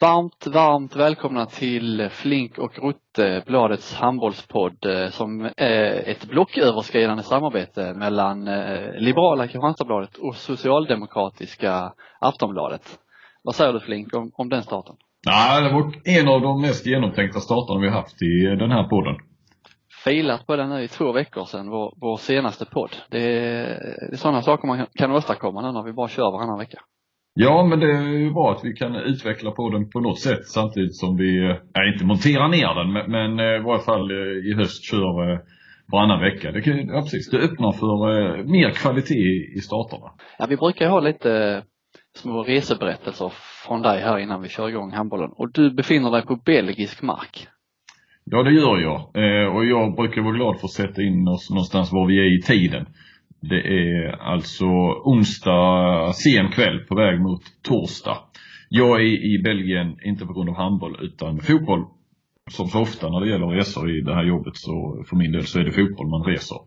Varmt, varmt välkomna till Flink och Rutte, bladets handbollspodd eh, som är ett blocköverskridande samarbete mellan eh, liberala Kristianstadsbladet och socialdemokratiska Aftonbladet. Vad säger du Flink om, om den starten? Nej, det var en av de mest genomtänkta starterna vi haft i den här podden. Filat på den nu i två veckor sedan, vår, vår senaste podd. Det är, det är sådana saker man kan åstadkomma när vi bara kör varannan vecka. Ja, men det är ju bra att vi kan utveckla podden på något sätt samtidigt som vi, äh, inte monterar ner den, men, men äh, i varje fall äh, i höst kör äh, varannan vecka. Det, kan, ja, precis, det öppnar för mer kvalitet i starterna. Ja, vi brukar ju ha lite små reseberättelser från dig här innan vi kör igång handbollen. Och du befinner dig på belgisk mark. Ja, det gör jag. Eh, och jag brukar vara glad för att sätta in oss någonstans var vi är i tiden. Det är alltså onsdag sen kväll på väg mot torsdag. Jag är i Belgien, inte på grund av handboll, utan fotboll. Som så ofta när det gäller resor i det här jobbet så för min del så är det fotboll man reser.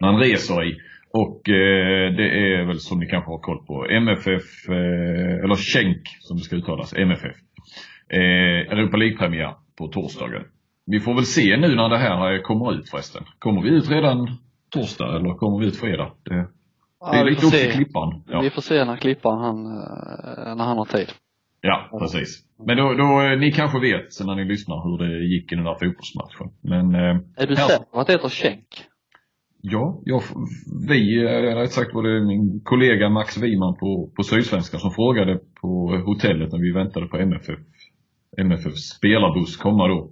Man reser i. Och eh, det är väl som ni kanske har koll på MFF, eh, eller Schenk som det ska uttalas, MFF. Eh, Europa League-premiär på torsdagen. Vi får väl se nu när det här eh, kommer ut förresten. Kommer vi ut redan torsdag eller kommer vi ut fredag? Det, det är lite upp till klipparen. Ja. Vi får se när klipparen han, eh, när han har tid. Ja, precis. Men då, då, ni kanske vet sen när ni lyssnar hur det gick i den där fotbollsmatchen. Men, eh, är du säker på att det heter Schenk? Ja, jag, vi, eh, rätt sagt var det min kollega Max Wiman på, på Sydsvenskan som frågade på hotellet när vi väntade på MFF, MFF spelarbuss komma då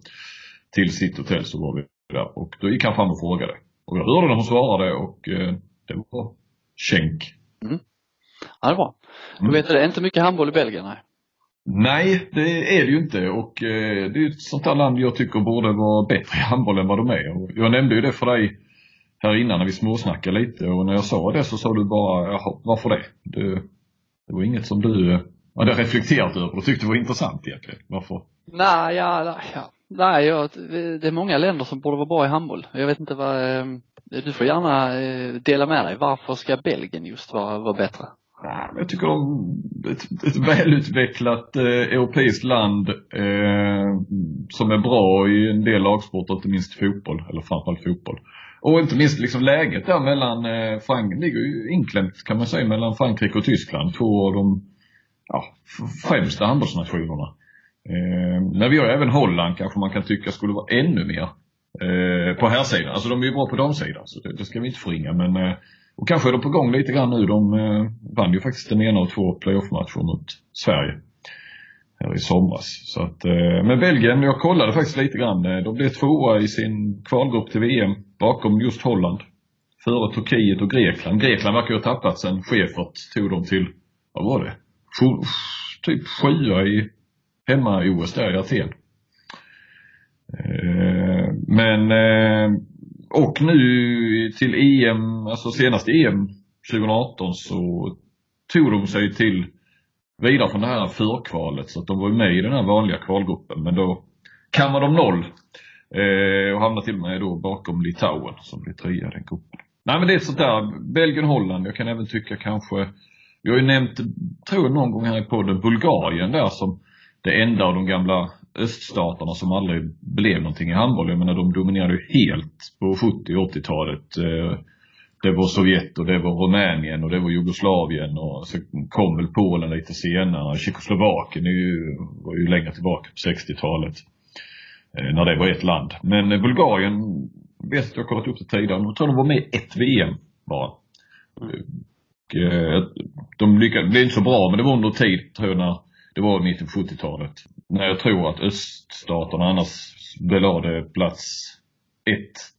till sitt hotell så var vi där och då gick han fram och frågade. Och jag hörde när hon svarade och eh, det var Schenk. Mm. Ja, det är bra. Du mm. vet, det är inte mycket handboll i Belgien, nej? Nej, det är det ju inte och eh, det är ett sånt där land jag tycker borde vara bättre i handboll än vad de är. Och jag nämnde ju det för dig här innan när vi småsnackade lite och när jag sa det så sa du bara, jaha, varför det? Det, det var inget som du eh, hade reflekterat över och tyckte var intressant egentligen. Varför? Nej, ja, ja. Nej, jag, det är många länder som borde vara bra i handboll. Jag vet inte vad, eh, du får gärna eh, dela med dig. Varför ska Belgien just vara, vara bättre? Jag tycker de, ett, ett välutvecklat eh, europeiskt land eh, som är bra i en del lagsporter, inte minst fotboll, eller framförallt fotboll. Och inte minst liksom läget där mellan, eh, Frank, ligger ju inklämt kan man säga mellan Frankrike och Tyskland. Två av de ja, främsta handbollsnationerna. Eh, men vi har även Holland kanske man kan tycka skulle vara ännu mer eh, på här sidan. Alltså de är ju bra på damsidan så det, det ska vi inte förringa. Men, eh, och kanske är de på gång lite grann nu. De vann ju faktiskt den ena av två playoff-matcher mot Sverige här i somras. Så att, men Belgien, jag kollade faktiskt lite grann. De blev tvåa i sin kvalgrupp till VM bakom just Holland. Före Turkiet och Grekland. Grekland verkar ju ha tappat sen Schäfert tog dem till, vad var det? Typ sjua i hemma-OS där i Aten. Eh, men, eh, och nu till EM, alltså senaste EM 2018 så tog de sig till vidare från det här förkvalet så att de var med i den här vanliga kvalgruppen men då kammade de noll. Eh, och hamnade till och med då bakom Litauen som blev trea i den gruppen. Nej men det är sånt där, Belgien-Holland, jag kan även tycka kanske, vi har ju nämnt, tror jag någon gång här i podden, Bulgarien där som det enda av de gamla öststaterna som aldrig blev någonting i handboll. Jag menar de dominerade ju helt på 70 och 80-talet. Det var Sovjet och det var Rumänien och det var Jugoslavien och så kom väl Polen lite senare. Tjeckoslovakien ju, var ju längre tillbaka på 60-talet. Eh, när det var ett land. Men Bulgarien vet jag kollat upp det tidigare. Jag tror de var med i ett VM bara. Mm. Eh, de lyckades, det blev inte så bra men det var under tid tror jag när det var i mitten på 70-talet. När jag tror att öststaterna annars belade plats 1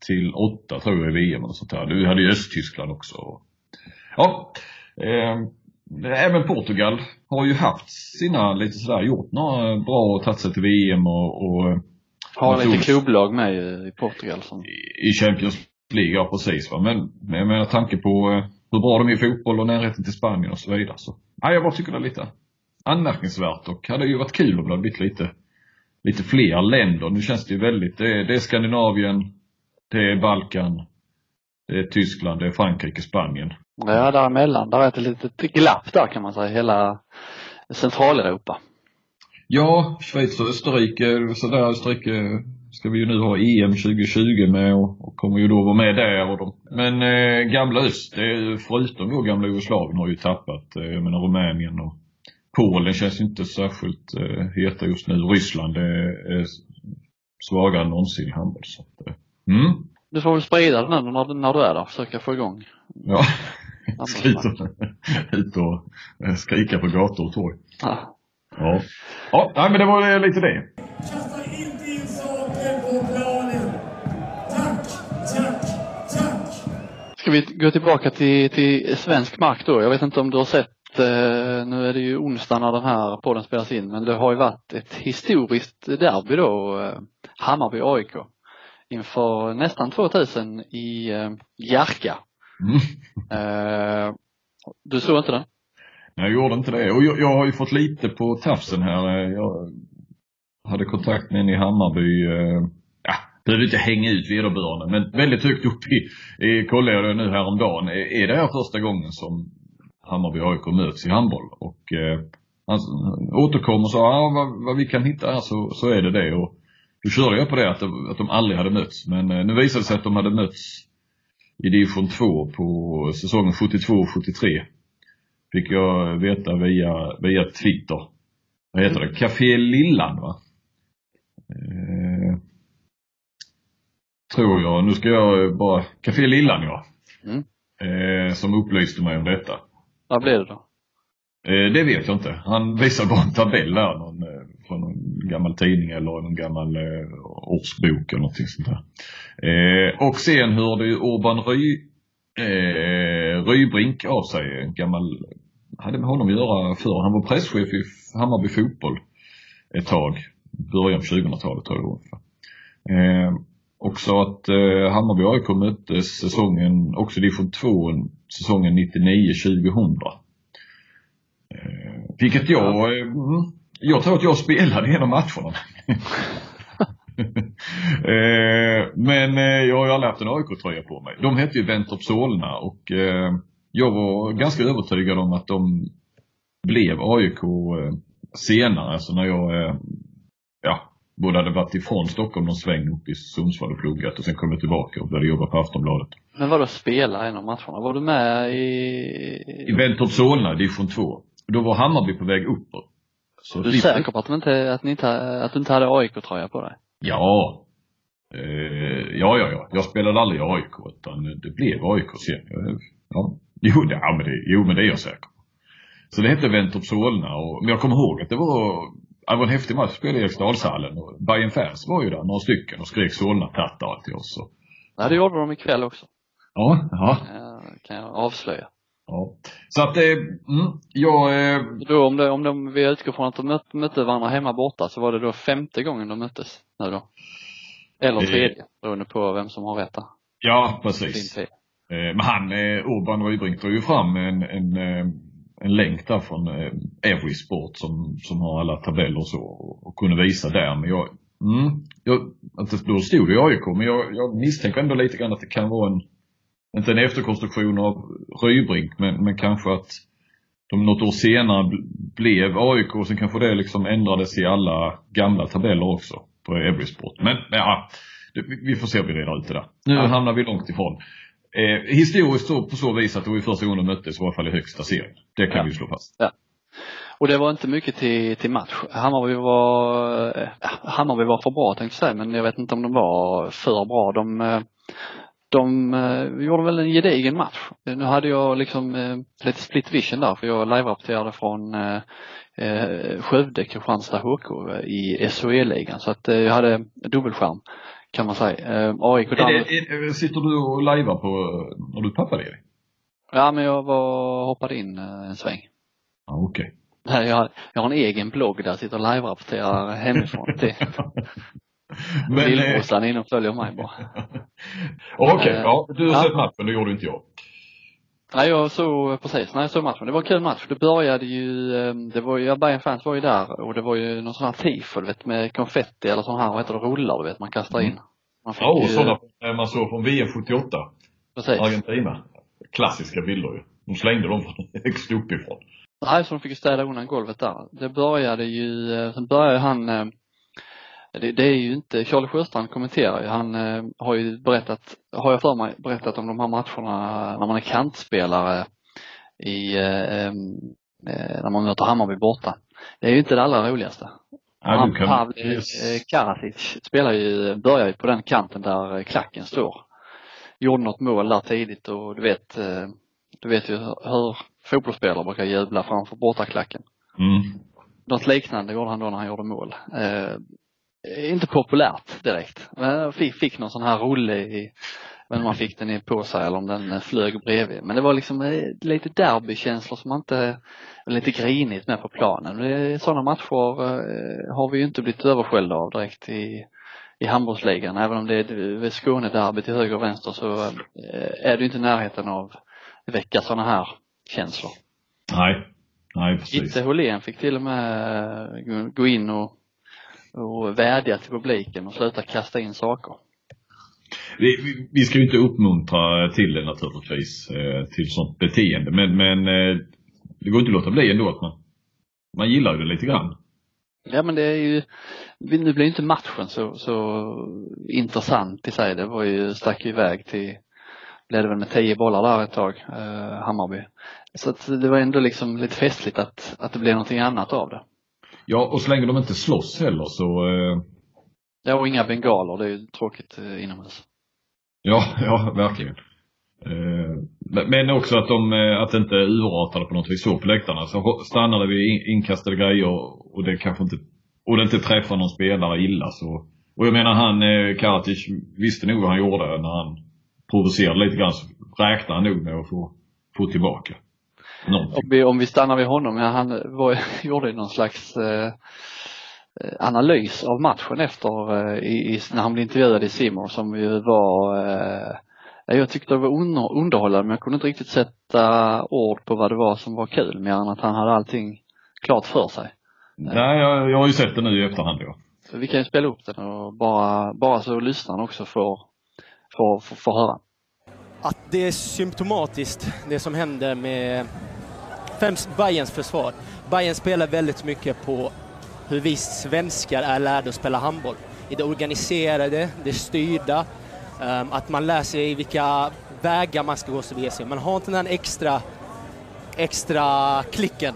till 8 tror jag i VM och sånt där. Du hade ju Östtyskland också. Ja, eh, även Portugal har ju haft sina lite sådär, gjort några bra och tagit sig till VM och, och har lite klubblag med i Portugal som... I Champions League, ja precis va. Men, menar tanke på eh, hur bra de är i fotboll och närheten till Spanien och så vidare. Så, ja, jag bara tycker det är lite anmärkningsvärt och hade ju varit kul om det hade blivit lite, lite fler länder. Nu känns det ju väldigt, det är, det är Skandinavien, det är Balkan, det är Tyskland, det är Frankrike, Spanien. Ja, däremellan, där är ett litet glapp där kan man säga, hela Centraleuropa. Ja, Schweiz och Österrike, så där Österrike ska vi ju nu ha EM 2020 med och, och kommer ju då vara med där. Och de, men eh, gamla öst, det, förutom då gamla Jugoslavien har ju tappat, eh, jag menar Rumänien och Polen känns inte särskilt eh, heta just nu. Ryssland är, är svagare än någonsin i handboll. Så att, eh, mm. Du får väl sprida den nu när, när du är där, försöka få igång. Ja, ska ut och, ut och eh, skrika på gator och torg. Ja. Ja, ja nej, men det var lite det. Kasta inte in saker på planen. Tack, tack, tack. Ska vi gå tillbaka till, till svensk mark då? Jag vet inte om du har sett, eh, nu är det ju onsdag när den här podden spelas in, men det har ju varit ett historiskt derby då, eh, Hammarby-AIK. Inför nästan 2000 i eh, Jerka. Mm. Eh, du såg inte den? Jag gjorde inte det. Och jag, jag har ju fått lite på tafsen här. Jag hade kontakt med en i Hammarby. eh, Ja, behöver inte hänga ut vederbörande, men väldigt högt upp i, i kollade jag det nu häromdagen. Är är det här första gången som Hammarby AIK möts i handboll? Och eh, han återkom och sa, ja, vad, vad vi kan hitta här så, så är det det. Och då körde jag på det att, de- att de aldrig hade mötts. Men eh, nu visade det sig att de hade mötts i division 2 på säsongen 72-73 fick jag veta via, via Twitter. Vad heter det? Café Lillan va? Eh, tror jag. Nu ska jag bara, Café Lillan ja. Mm. Eh, som upplyste mig om detta. Vad blev det då? Eh, det vet jag inte. Han visade bara en tabell där någon, eh, från någon gammal tidning eller någon gammal eh, årsbok eller någonting sånt där. Och sen hörde ju Urban Ry, Rybrink av sig, en gammal, hade med honom att göra förr. Han var presschef i Hammarby fotboll ett tag, början på 2000-talet tror jag ungefär. Och sa att Hammarby AIK möttes säsongen, också division 2, säsongen 99-2000. Eh, vilket jag, eh, mm, jag tror att jag spelade en av matcherna. eh, men jag har ju aldrig haft en AIK-tröja på mig. De hette ju Ventorp Solna och jag var ganska övertygad om att de blev AIK senare, alltså när jag ja, både hade varit ifrån Stockholm någon sväng upp i Sundsvall och pluggat och sen kom jag tillbaka och började jobba på Aftonbladet. Men vadå spela en av matcherna? Var du med i... I Ventorp Solna, division 2. Då var Hammarby på väg uppåt. Så Du är vi- säker på att, inte, att, ni inte, att du inte hade AIK-tröja på dig? Ja. Eh, ja, ja, ja. Jag spelade aldrig i AIK utan det blev AIK sen. Ja. Jo, ja, men det, jo, men det är jag säker på. Så det hette Ventorp Solna och men jag kommer ihåg att det var, det var en häftig match. Jag spelade i Eriksdalshallen och Bayern fans var ju där, några stycken och skrek Solna tattar till oss. Och, Nej, det gjorde de ikväll också. Ja, ja, Eh, kan jag avslöja. ja. Så att, eh, mm, jag, eh, Då om, det, om de, vi utgår från att de mötte, mötte varandra hemma borta så var det då femte gången de möttes nu då. Eller Eh. tredje, beroende på vem som har rätt där. ja, precis. Eh, Men han, eh, Urban Rybrink, drog ju fram en, en, eh, en länk där från eh, Every Sport som, som har alla tabeller och så och, och kunde visa där. Men jag, mm, jag att det, då stod det i AIK, men jag, jag misstänker ändå lite grann att det kan vara en, inte en efterkonstruktion av Rybrink, men, men kanske att de något år senare bl- blev AIK och sen kanske det liksom ändrades i alla gamla tabeller också på Every Sport. Men ja, vi- får se om vi reder ut det där. Nu Ja. hamnar vi långt ifrån. Eh, historiskt så, på så vis att det var första gången de möttes i alla fall i högsta serien. Det kan Ja. vi slå fast. Och det var inte mycket till, till match. Hammarby var, eh, Hammarby var för bra tänkte jag säga, men jag vet inte om de var för bra. De, eh, de eh, gjorde väl en gedigen match. Nu hade jag liksom eh, lite split vision där, för jag live-rapporterade från eh, eh, Skövde, Kristianstad HK eh, i SHE-ligan. Så att eh, jag hade dubbelskärm kan man säga. Eh, AIK Är det, är, sitter du och lajvar på när du är pappaledig? Ja men jag var, hoppade in eh, en sväng. Ja, okej. Nej, Jag har, jag har en egen blogg där jag sitter och live-rapporterar hemifrån till Men, eh, lillbrorsan in och följer mig bara. Okej, Eh, ja. Du har ja. sett matchen, det gjorde inte jag. Nej, jag såg precis, nej jag såg matchen. Det var en kul match. Det började ju, eh, det var ju, Bayern fans var ju där och det var ju någon sån här tifo, du vet med konfetti eller sån här, vad heter det, rullar du vet, man kastar in. Man Ja, och ju- sådana man såg från VM 78. Precis. Argentina. Klassiska bilder ju. De slängde dem från högst uppifrån. Nej, så de fick ju städa undan golvet där. Det började ju, sen började han det, det är ju inte, Charlie Sjöstrand kommenterar ju, han eh, har ju berättat, har jag för mig, berättat om de här matcherna när man är kantspelare i, eh, eh, när man möter Hammarby borta. Det är ju inte det allra roligaste. Ja, han, kan- Pavle yes. eh, Karasic spelar ju, börjar ju på den kanten där eh, klacken står. Gjorde något mål där tidigt och du vet, du vet ju hur, hur fotbollsspelare brukar jubla framför bortaklacken. Mm. Något liknande gjorde han då när han gjorde mål. Eh, inte populärt direkt. Men jag fick, fick någon sån här rulle i, inte om man fick den i på sig eller om den eh, flög bredvid. Men det var liksom eh, lite derbykänslor som man inte, lite grinigt med på planen. Sådana matcher eh, har vi ju inte blivit överskällda av direkt i, i handbollsligan. Även om det är Skånederby till höger och vänster så eh, är det inte i närheten av väcka sådana här känslor. Nej, nej precis. Gitte Håhlén fick till och med eh, gå in och, och vädja till publiken och sluta kasta in saker. Vi, vi- vi ska ju inte uppmuntra till det naturligtvis, eh, till sånt beteende. Men, men eh, det går inte att låta bli ändå att man, man gillar ju det lite grann. Ja men det är ju, nu blir inte matchen så, så intressant i sig. Det var ju, stack ju iväg till, blev det väl med tio bollar där ett tag, eh, Hammarby. Så att det var ändå liksom lite festligt att, att det blev någonting annat av det. Ja, och så länge de inte slåss heller så, eh, Ja och inga bengaler, det är ju tråkigt eh, inomhus. ja, ja verkligen. Eh, men- också att de eh, att det inte urartade på något vis så på läktarna. Så stannade vi in- inkastade grejer och det kanske inte, och det inte träffar någon spelare illa så. Och jag menar han, eh, Karatic visste nog vad han gjorde när han provocerade lite grann så räknade han nog med att få, få tillbaka. Om vi, om vi stannar vid honom, ja, han var, gjorde ju någon slags eh, eh, analys av matchen efter, eh, i, när han blev intervjuad i Simor som ju var, eh, ja, jag tyckte det var under, underhållande men jag kunde inte riktigt sätta ord på vad det var som var kul mer än att han hade allting klart för sig. Nej, jag, jag har ju sett det nu i efterhand. Ja. Så vi kan ju spela upp den och bara, bara så lyssnaren också får, får, får, får höra. att det är symptomatiskt det som händer med främst Bayerns försvar. Bayern spelar väldigt mycket på hur vi svenskar är lärda att spela handboll. I det organiserade, det styrda, ehm, att man lär sig vilka vägar man ska gå så sig. Man har inte den extra, extra klicken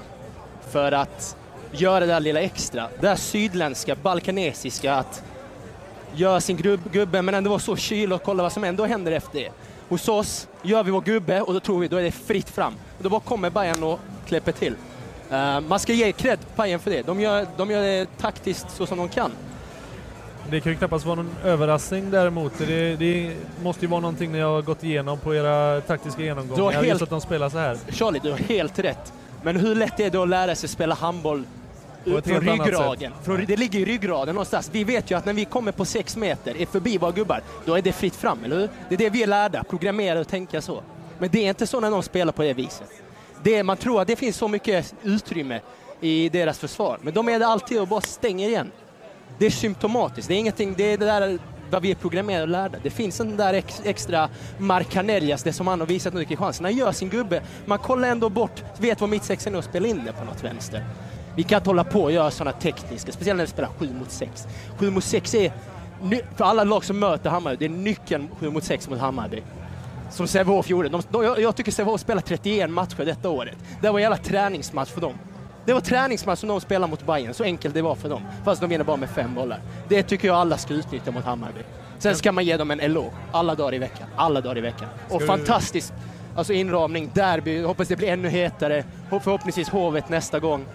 för att göra det där lilla extra. Det där sydländska, balkanesiska, att göra sin grubb, gubbe men ändå vara så kyl och kolla vad som ändå händer efter det. Hos oss gör vi vår gubbe och då tror vi då är det fritt fram. Då bara kommer Bayern och kläpper till. Eh, man ska ge cred Bayern för det. De gör, de gör det taktiskt så som de kan. Det kan ju knappast vara någon överraskning däremot. Det, det måste ju vara någonting ni har gått igenom på era taktiska genomgångar, helt- just att de spelar så här. Charlie, du har helt rätt. Men hur lätt är det att lära sig spela handboll Ett från ryggraden? Från, det ligger i ryggraden någonstans. Vi vet ju att när vi kommer på sex meter, är förbi våra gubbar, då är det fritt fram, eller hur? Det är det vi är lärda, programmera och tänka så. Men det är inte så när någon spelar på det viset. Det, man tror att det finns så mycket utrymme i deras försvar, men de är det alltid och bara stänger igen. Det är symptomatiskt, det är ingenting, det är det där vad vi är programmerade och lärda. Det finns en där ex, extra Marcanellas, det som han har visat nu i Kristianstad. Han gör sin gubbe, man kollar ändå bort, vet vad mittsexan är och spelar in det på något vänster. Vi kan inte hålla på och göra sådana tekniska, speciellt när vi spelar 7 mot 6. 7 mot 6 är, för alla lag som möter Hammarby, det är nyckeln 7 mot 6 mot Hammarby. Som Sävehof gjorde. De, de, jag, tycker Sävehof spelar 31 matcher detta året. Det var en jävla träningsmatch för dem. Det var träningsmatch som de spelade mot Bayern. så enkelt det var för dem. Fast de vinner bara med fem bollar. Det tycker jag alla ska utnyttja mot Hammarby. Sen ska man ge dem en eloge. Alla dagar i veckan. Alla dagar i veckan. Och vi- fantastiskt alltså inramning, derby. Hoppas det blir ännu hetare. Förhoppningsvis Hovet nästa gång.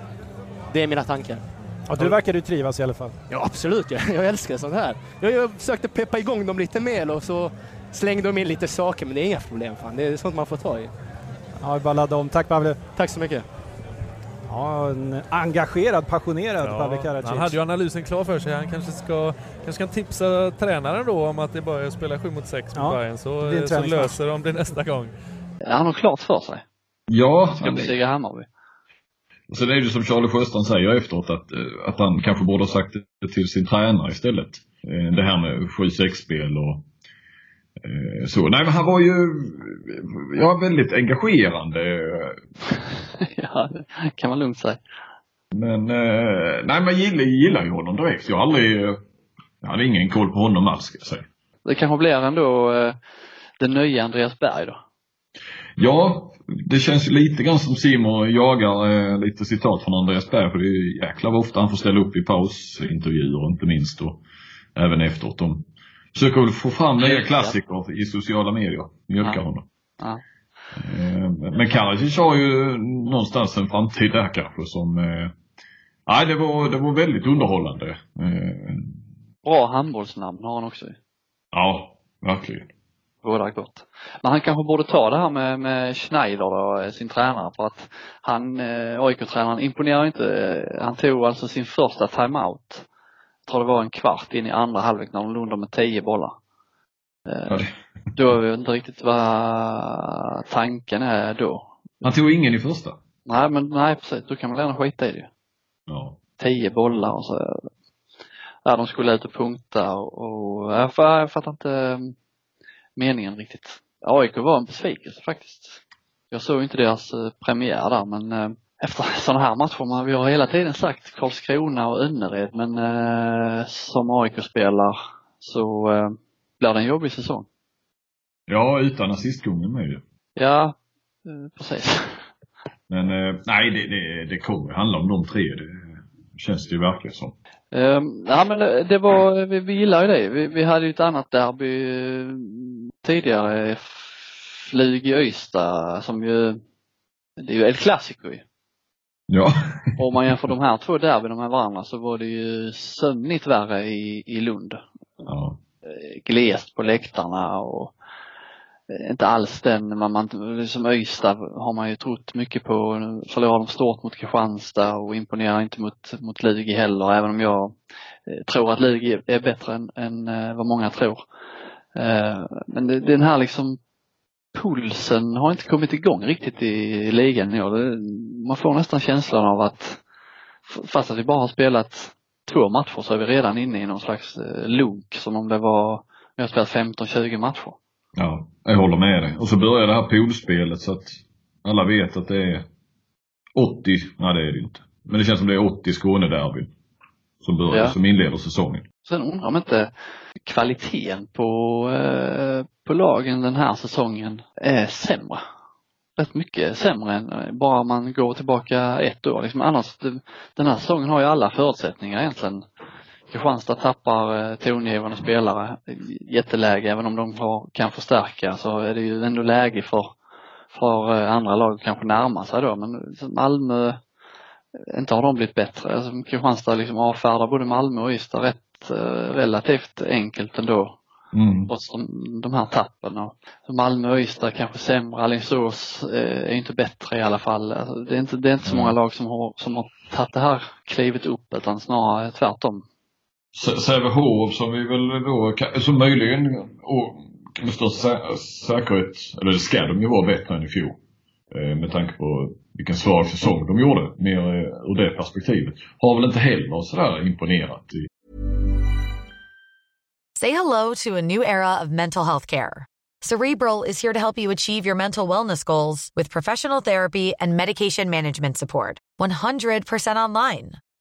Det är mina tankar. Ja, du verkar ju trivas i alla fall. Ja, absolut. Jag, jag älskar sånt här. Jag, jag försökte peppa igång dem lite mer och så slängde de in lite saker, men det är inga problem. Fan. Det är sånt man får ta i. Ja, vi bara ladda om. Tack Pavle. Tack så mycket. Ja, en engagerad, passionerad Pavle Karadzic. han hade ju analysen klar för sig. Han kanske ska kanske kan tipsa tränaren då om att det bara är att spela 7 mot 6 Ja, mot Bayern så, så löser de det nästa gång. Han har nog klart för sig. Ja, Ska besegra Hammarby. Sen är det ju som Charlie Sjöstrand säger efteråt att, eh, att han kanske borde ha sagt det till sin tränare istället. Eh, Det här med 7-6-spel och Eh, Så, nej men han var ju, ja väldigt engagerande. ja, det kan man lugnt säga. Men, nej men gillar, gillar ju honom direkt. Jag har aldrig, jag hade ingen koll på honom alls ska jag säga. Det kanske blir ändå den nya Andreas Berg då. Ja, det känns ju lite grann som Simon jagar eh, lite citat från Andreas Berg för det är ju jäklar vad ofta han får ställa upp i pausintervjuer inte minst och även efteråt. De försöker väl få fram nya klassiker i sociala medier, mjölkar Ja. honom. Ja. Eh, men Karadzic har ju någonstans en framtid där kanske som, eh, nej det var, det var väldigt underhållande. Eh, Bra handbollsnamn har han också ja, verkligen. Båda gott. Men han kanske borde ta det här med, med Schneider då, eh, sin tränare, för att han, eh, AIK-tränaren imponerar inte. Eh, Han tog alltså sin första timeout. Jag tror det var en kvart in i andra halvlek när de låg under med tio bollar. Eh, Då vet jag inte riktigt vad tanken är då. Han tog ingen i första. Nej men nej precis, då kan man gärna skita i det ju. Ja. Tio bollar och så. Ja, de skulle ut och punkta och, och jag, jag fattar inte meningen riktigt. AIK var en besvikelse faktiskt. Jag såg inte deras eh, premiär där men eh, efter sådana här matcher, man, vi har hela tiden sagt Karlskrona och Önnered men eh, som AIK spelar så eh, blir det en jobbig säsong. Ja, utan assistgången med ju. Ja, eh, precis. Men eh, nej, det, det, det kommer handla om de tre. Det känns det ju verkligen som. Um, ja men det, det var, vi, vi gillar ju det. Vi, vi hade ju ett annat derby eh, tidigare, Flyg i Ystad som ju, det är ju El Clasico ju. Ja. Och Om man jämför de här två derbyna med varandra så var det ju sömnigt värre i, i Lund. ja. Eh, Glest på läktarna och inte alls den, man, man, som Ystad har man ju trott mycket på. Nu Förlorar de stort mot Kristianstad och imponerar inte mot, mot Lugi heller, även om jag eh, tror att Lugi är- bättre än, än eh, vad många tror. Eh, men det, den här liksom pulsen har inte kommit igång riktigt i ligan i år. Det- Man får nästan känslan av att fast att vi bara har spelat två matcher så är vi redan inne i någon slags lunk som om det var, vi har spelat 15-20 matcher ja, jag håller med dig. Och så börjar det här poolspelet så att alla vet att det är 80, nej det är det inte. Men det känns som det är 80 Skånederbyn. Som börjar, Ja. som inleder säsongen. Sen undrar om inte kvaliteten på, eh, på lagen den här säsongen är sämre. Rätt mycket sämre än eh, bara man går tillbaka ett år. Liksom annars, den här säsongen har ju alla förutsättningar egentligen. Kristianstad tappar eh, tongivande spelare. Jätteläge, även om de har, kan förstärka så är det ju ändå läge för, för eh, andra lag att kanske närma sig då. Men liksom Malmö, eh, inte har de blivit bättre. Alltså, Kristianstad liksom avfärdar både Malmö och Ystad rätt eh, relativt enkelt ändå. Mm. Trots de, de här tappen. Och Malmö och Ystad kanske sämre. Alingsås eh, är inte bättre i alla fall. Alltså, det, är inte, det är inte så många lag som har, som har tagit det här klivet upp utan snarare tvärtom. Sävehof som vi väl då, som möjligen och med största sä- säkerhet, eller det ska de ju vara bättre än i fjol. Eh, med tanke på vilken svag säsong de gjorde, mer eh, ur det perspektivet. Har väl inte heller sådär imponerat i Say hello to a new era of mental health care. Cerebral is here to help you achieve your mental wellness goals with professional therapy and medication management support. 100% online.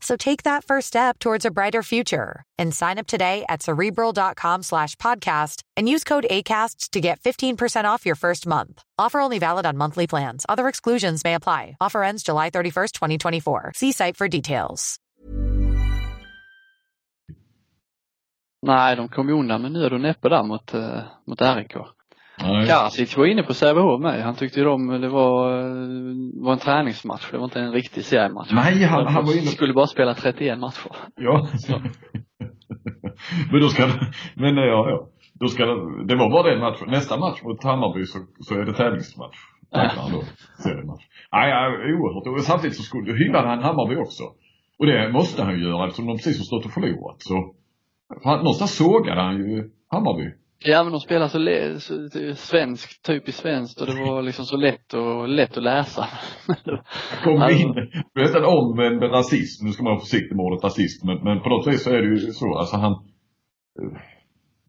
So take that first step towards a brighter future and sign up today at cerebral.com slash podcast and use code ACAST to get 15% off your first month. Offer only valid on monthly plans. Other exclusions may apply. Offer ends July 31st, 2024. See site for details. Nej, de kom ju undan med nöd och näppe där mot, eh, mot RIK. Nej. Karasic var inne på Sävehof med. Han tyckte ju de, det var, var en träningsmatch. Det var inte en riktig seriematch. Nej, han- han var De inne- skulle bara spela 31 matcher. Ja. men då ska men ja, ja. då ska det, var bara den matchen. Nästa match mot Hammarby så, så är det tävlingsmatch. Han då. Seriematch. Nej, oerhört. Och samtidigt så skulle, hyllade han Hammarby också. Och det måste han ju göra eftersom de precis har stått och förlorat. Så, han, någonstans sågade han ju Hammarby. Ja men de spelar så, le- så svenskt, typiskt svenskt och det var liksom så lätt och lätt att läsa. kom Alltså- in, du vet en omvänd rasism, nu ska man vara försiktig med ordet rasist, men, men på något vis så är det ju så, alltså han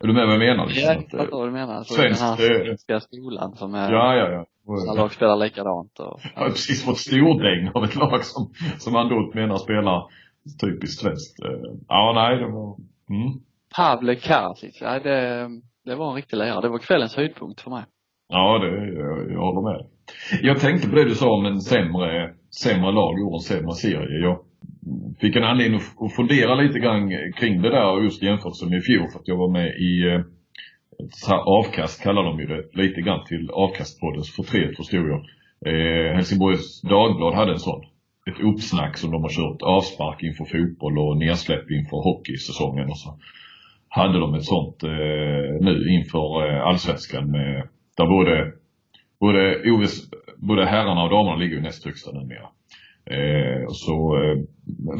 Är du med vad jag menar? Liksom? Ja, jag Att, fattar vad du menar. Alltså, Svenskt, den här eh, svenska skolan som är, ja, ja, ja. alla lag spelar likadant och, Jag har precis fått stordäng av ett lag som, som han då menar spelar typiskt svenskt. Eh, Ja, nej, det var, mm. Pavle Karacic, ja, det, det var en riktig lärare. Det var kvällens höjdpunkt för mig. Ja, det, jag, jag håller med. Jag tänkte på det du sa om en sämre, sämre lag och en sämre serie. Jag fick en anledning att- fundera lite grann kring det där just jämfört med i fjol för att jag var med i eh, ett avkast kallar de ju det, lite grann till avkastpoddens förtret förstod jag. Eh, Helsingborgs Dagblad hade en sån. Ett uppsnack som de har kört avspark inför fotboll och nedsläpp inför hockeysäsongen och så hade de ett sånt eh, nu inför eh, allsvenskan med där både, både, OS, både herrarna och damerna ligger ju näst högsta numera. Eh, så eh,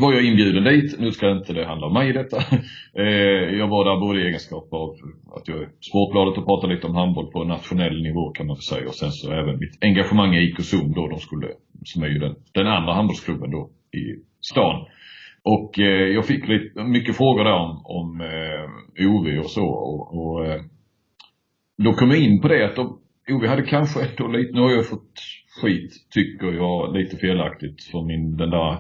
var jag inbjuden dit. Nu ska inte det handla om mig i detta. Eh, jag var där både i egenskap av att jag är Sportbladet och pratade lite om handboll på nationell nivå kan man väl säga. Och sen så även mitt engagemang i IK Zoom då, de skulle, som är ju den, den andra handbollsklubben då i stan. Och eh, jag fick lite, mycket frågor där om, om eh, OV och så. Och, och eh, då kom jag in på det att de, OV hade kanske ändå lite, nu har jag fått skit tycker jag lite felaktigt för min, den där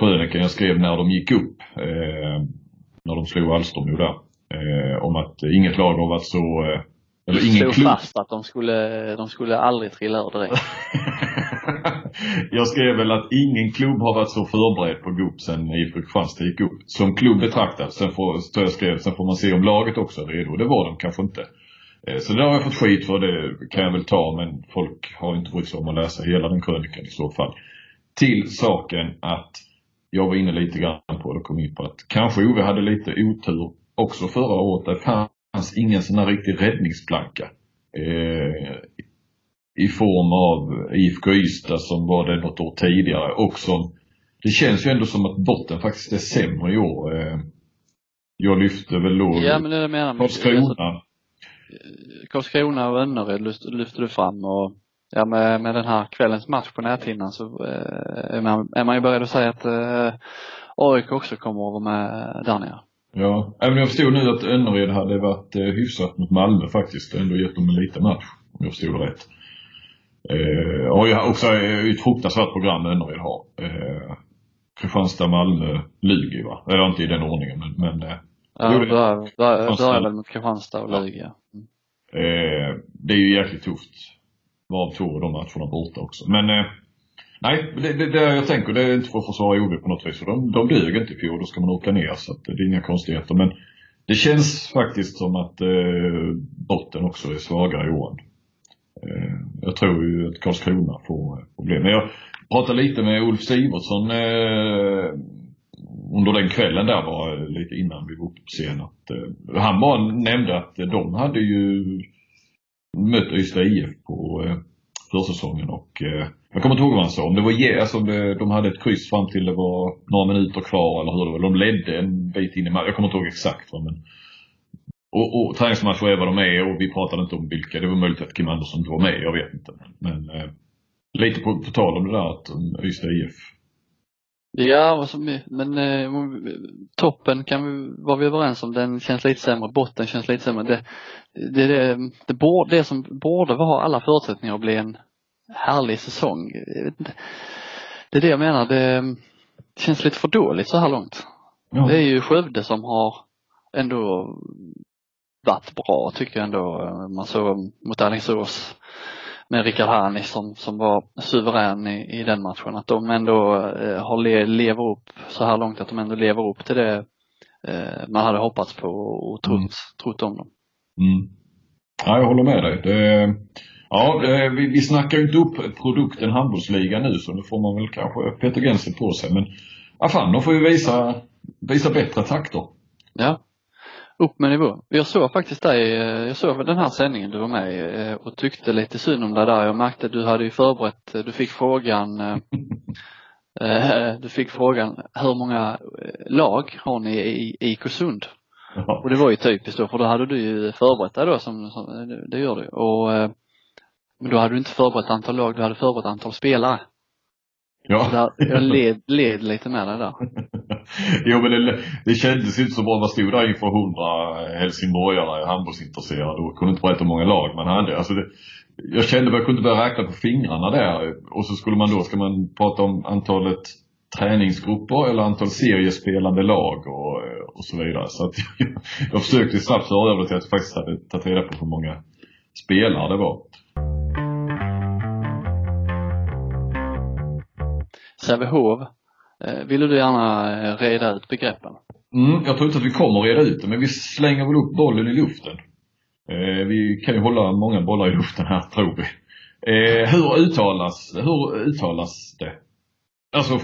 krönikan jag skrev när de gick upp. Eh, när de slog Alstermo där. Eh, om att inget lag har varit så, eh, eh, eller ingen klubb. fast att de skulle, de skulle aldrig trilla ur direkt. jag skrev väl att ingen klubb har varit så förberedd på upp sen IFK Kristianstad gick upp. Som klubb betraktad. Sen får, så jag skrev, sen får man se om laget också är redo. Det var de kanske inte. Eh, Så det har jag fått skit för, det kan jag väl ta, men folk har inte brytt sig om att läsa hela den krönikan i så fall. Till saken att jag var inne lite grann på det kom in på att kanske Ove hade lite otur också förra året. Det fanns ingen sån här riktig räddningsplanka. Eh, I form av IFK Ystad som var det något år tidigare och som det känns ju ändå som att botten faktiskt är sämre i år. Eh, jag lyfte väl då Ja men det menar. Karlskrona. Karlskrona och Önnered lyfte du fram och ja, med, med den här kvällens match på näthinnan så eh, är, man, är man ju beredd att säga att eh, AIK också kommer att vara med där nere. Ja, även jag förstod nu att Önnered hade varit eh, hyfsat mot Malmö faktiskt. Ändå gett dem en liten match. Om jag förstod det rätt. Eh, och jag har också eh, ett fruktansvärt program Önnered har. Eh, Kristianstad, Malmö, Lugi va? Eller inte i den ordningen men, men eh, Ja, börjar, väl mot Kristianstad och. Lugi. Ja. Mm. eh, det är ju jäkligt tufft. Varav två av de matcherna borta också. Men eh, nej, det, det, det jag tänker det är inte för att försvara OV på något vis. För de, de dög inte i fjol. Då ska man åka ner så att det är inga konstigheter. Men det känns faktiskt som att eh, botten också är svagare i år. Eh, jag tror ju att Karlskrona får eh, problem. Men jag pratade lite med Ulf Sivertsson eh, under den kvällen där var eh, lite innan vi var uppe på scen. Att, eh, han bara nämnde att de hade ju mött Ystad IF på eh, försäsongen och eh, jag kommer inte ihåg vad han sa. Om det var ge, alltså eh, de hade ett kryss fram till det var några minuter kvar eller hur det var. De ledde en bit in i matchen. Jag kommer inte ihåg exakt vad men och, och träningsmatcher är vad de är och vi pratade inte om vilka. Det var möjligt att Kim Andersson inte var med, jag vet inte. Men eh, lite på, på tal om det där att um, Ystad IF. Ja, men eh, toppen kan vi, var vi överens om, den känns lite sämre, botten känns lite sämre. Det, det, det, det, borde, det som borde ha alla förutsättningar att bli en härlig säsong. Det är det jag menar, det känns lite för dåligt så här långt. Ja. Det är ju Skövde som har ändå varit bra tycker jag ändå. Man såg mot Alingsås med Rickard Harnis som, som var suverän i, i den matchen. Att de ändå eh, har le, lever upp så här långt, att de ändå lever upp till det eh, man hade hoppats på och trott, Mm. trott om dem. Mm. Ja, jag håller med dig. Det, ja, det, vi, vi snackar ju inte upp produkten handbollsliga nu så nu får man väl kanske Peter Genser på sig. Men ja, fan, de får ju visa, visa bättre takter. Ja. upp med nivå. Jag såg faktiskt dig, eh, jag såg den här sändningen du var med i eh, och tyckte lite synd om dig där. Jag märkte att du hade ju förberett, du fick frågan eh, eh, du fick frågan hur många eh, lag har ni i IK Sund? Ja. Och det var ju typiskt då för då hade du ju förberett dig då som, som det gör du. Och eh, men då hade du inte förberett antal lag, du hade förberett antal spelare. Ja. där, jag led, led lite med dig där. jo men det, det kändes inte så bra. Man stod där inför hundra helsingborgare handbollsintresserade och kunde inte berätta hur många lag man hade. Alltså det, jag kände att jag kunde börja räkna på fingrarna där. Och så skulle man då, ska man prata om antalet träningsgrupper eller antal seriespelande lag och, och så vidare. Så att jag, jag försökte snabbt föra över det till att jag faktiskt hade tagit reda på hur många spelare det var. Sävehof, eh, ville du gärna eh, reda ut begreppen? Mm, jag tror inte att vi kommer att reda ut det, men vi slänger väl upp bollen i luften. Eh, vi kan ju hålla många bollar i luften här, tror vi. Hur uttalas, hur uttalas det? Alltså,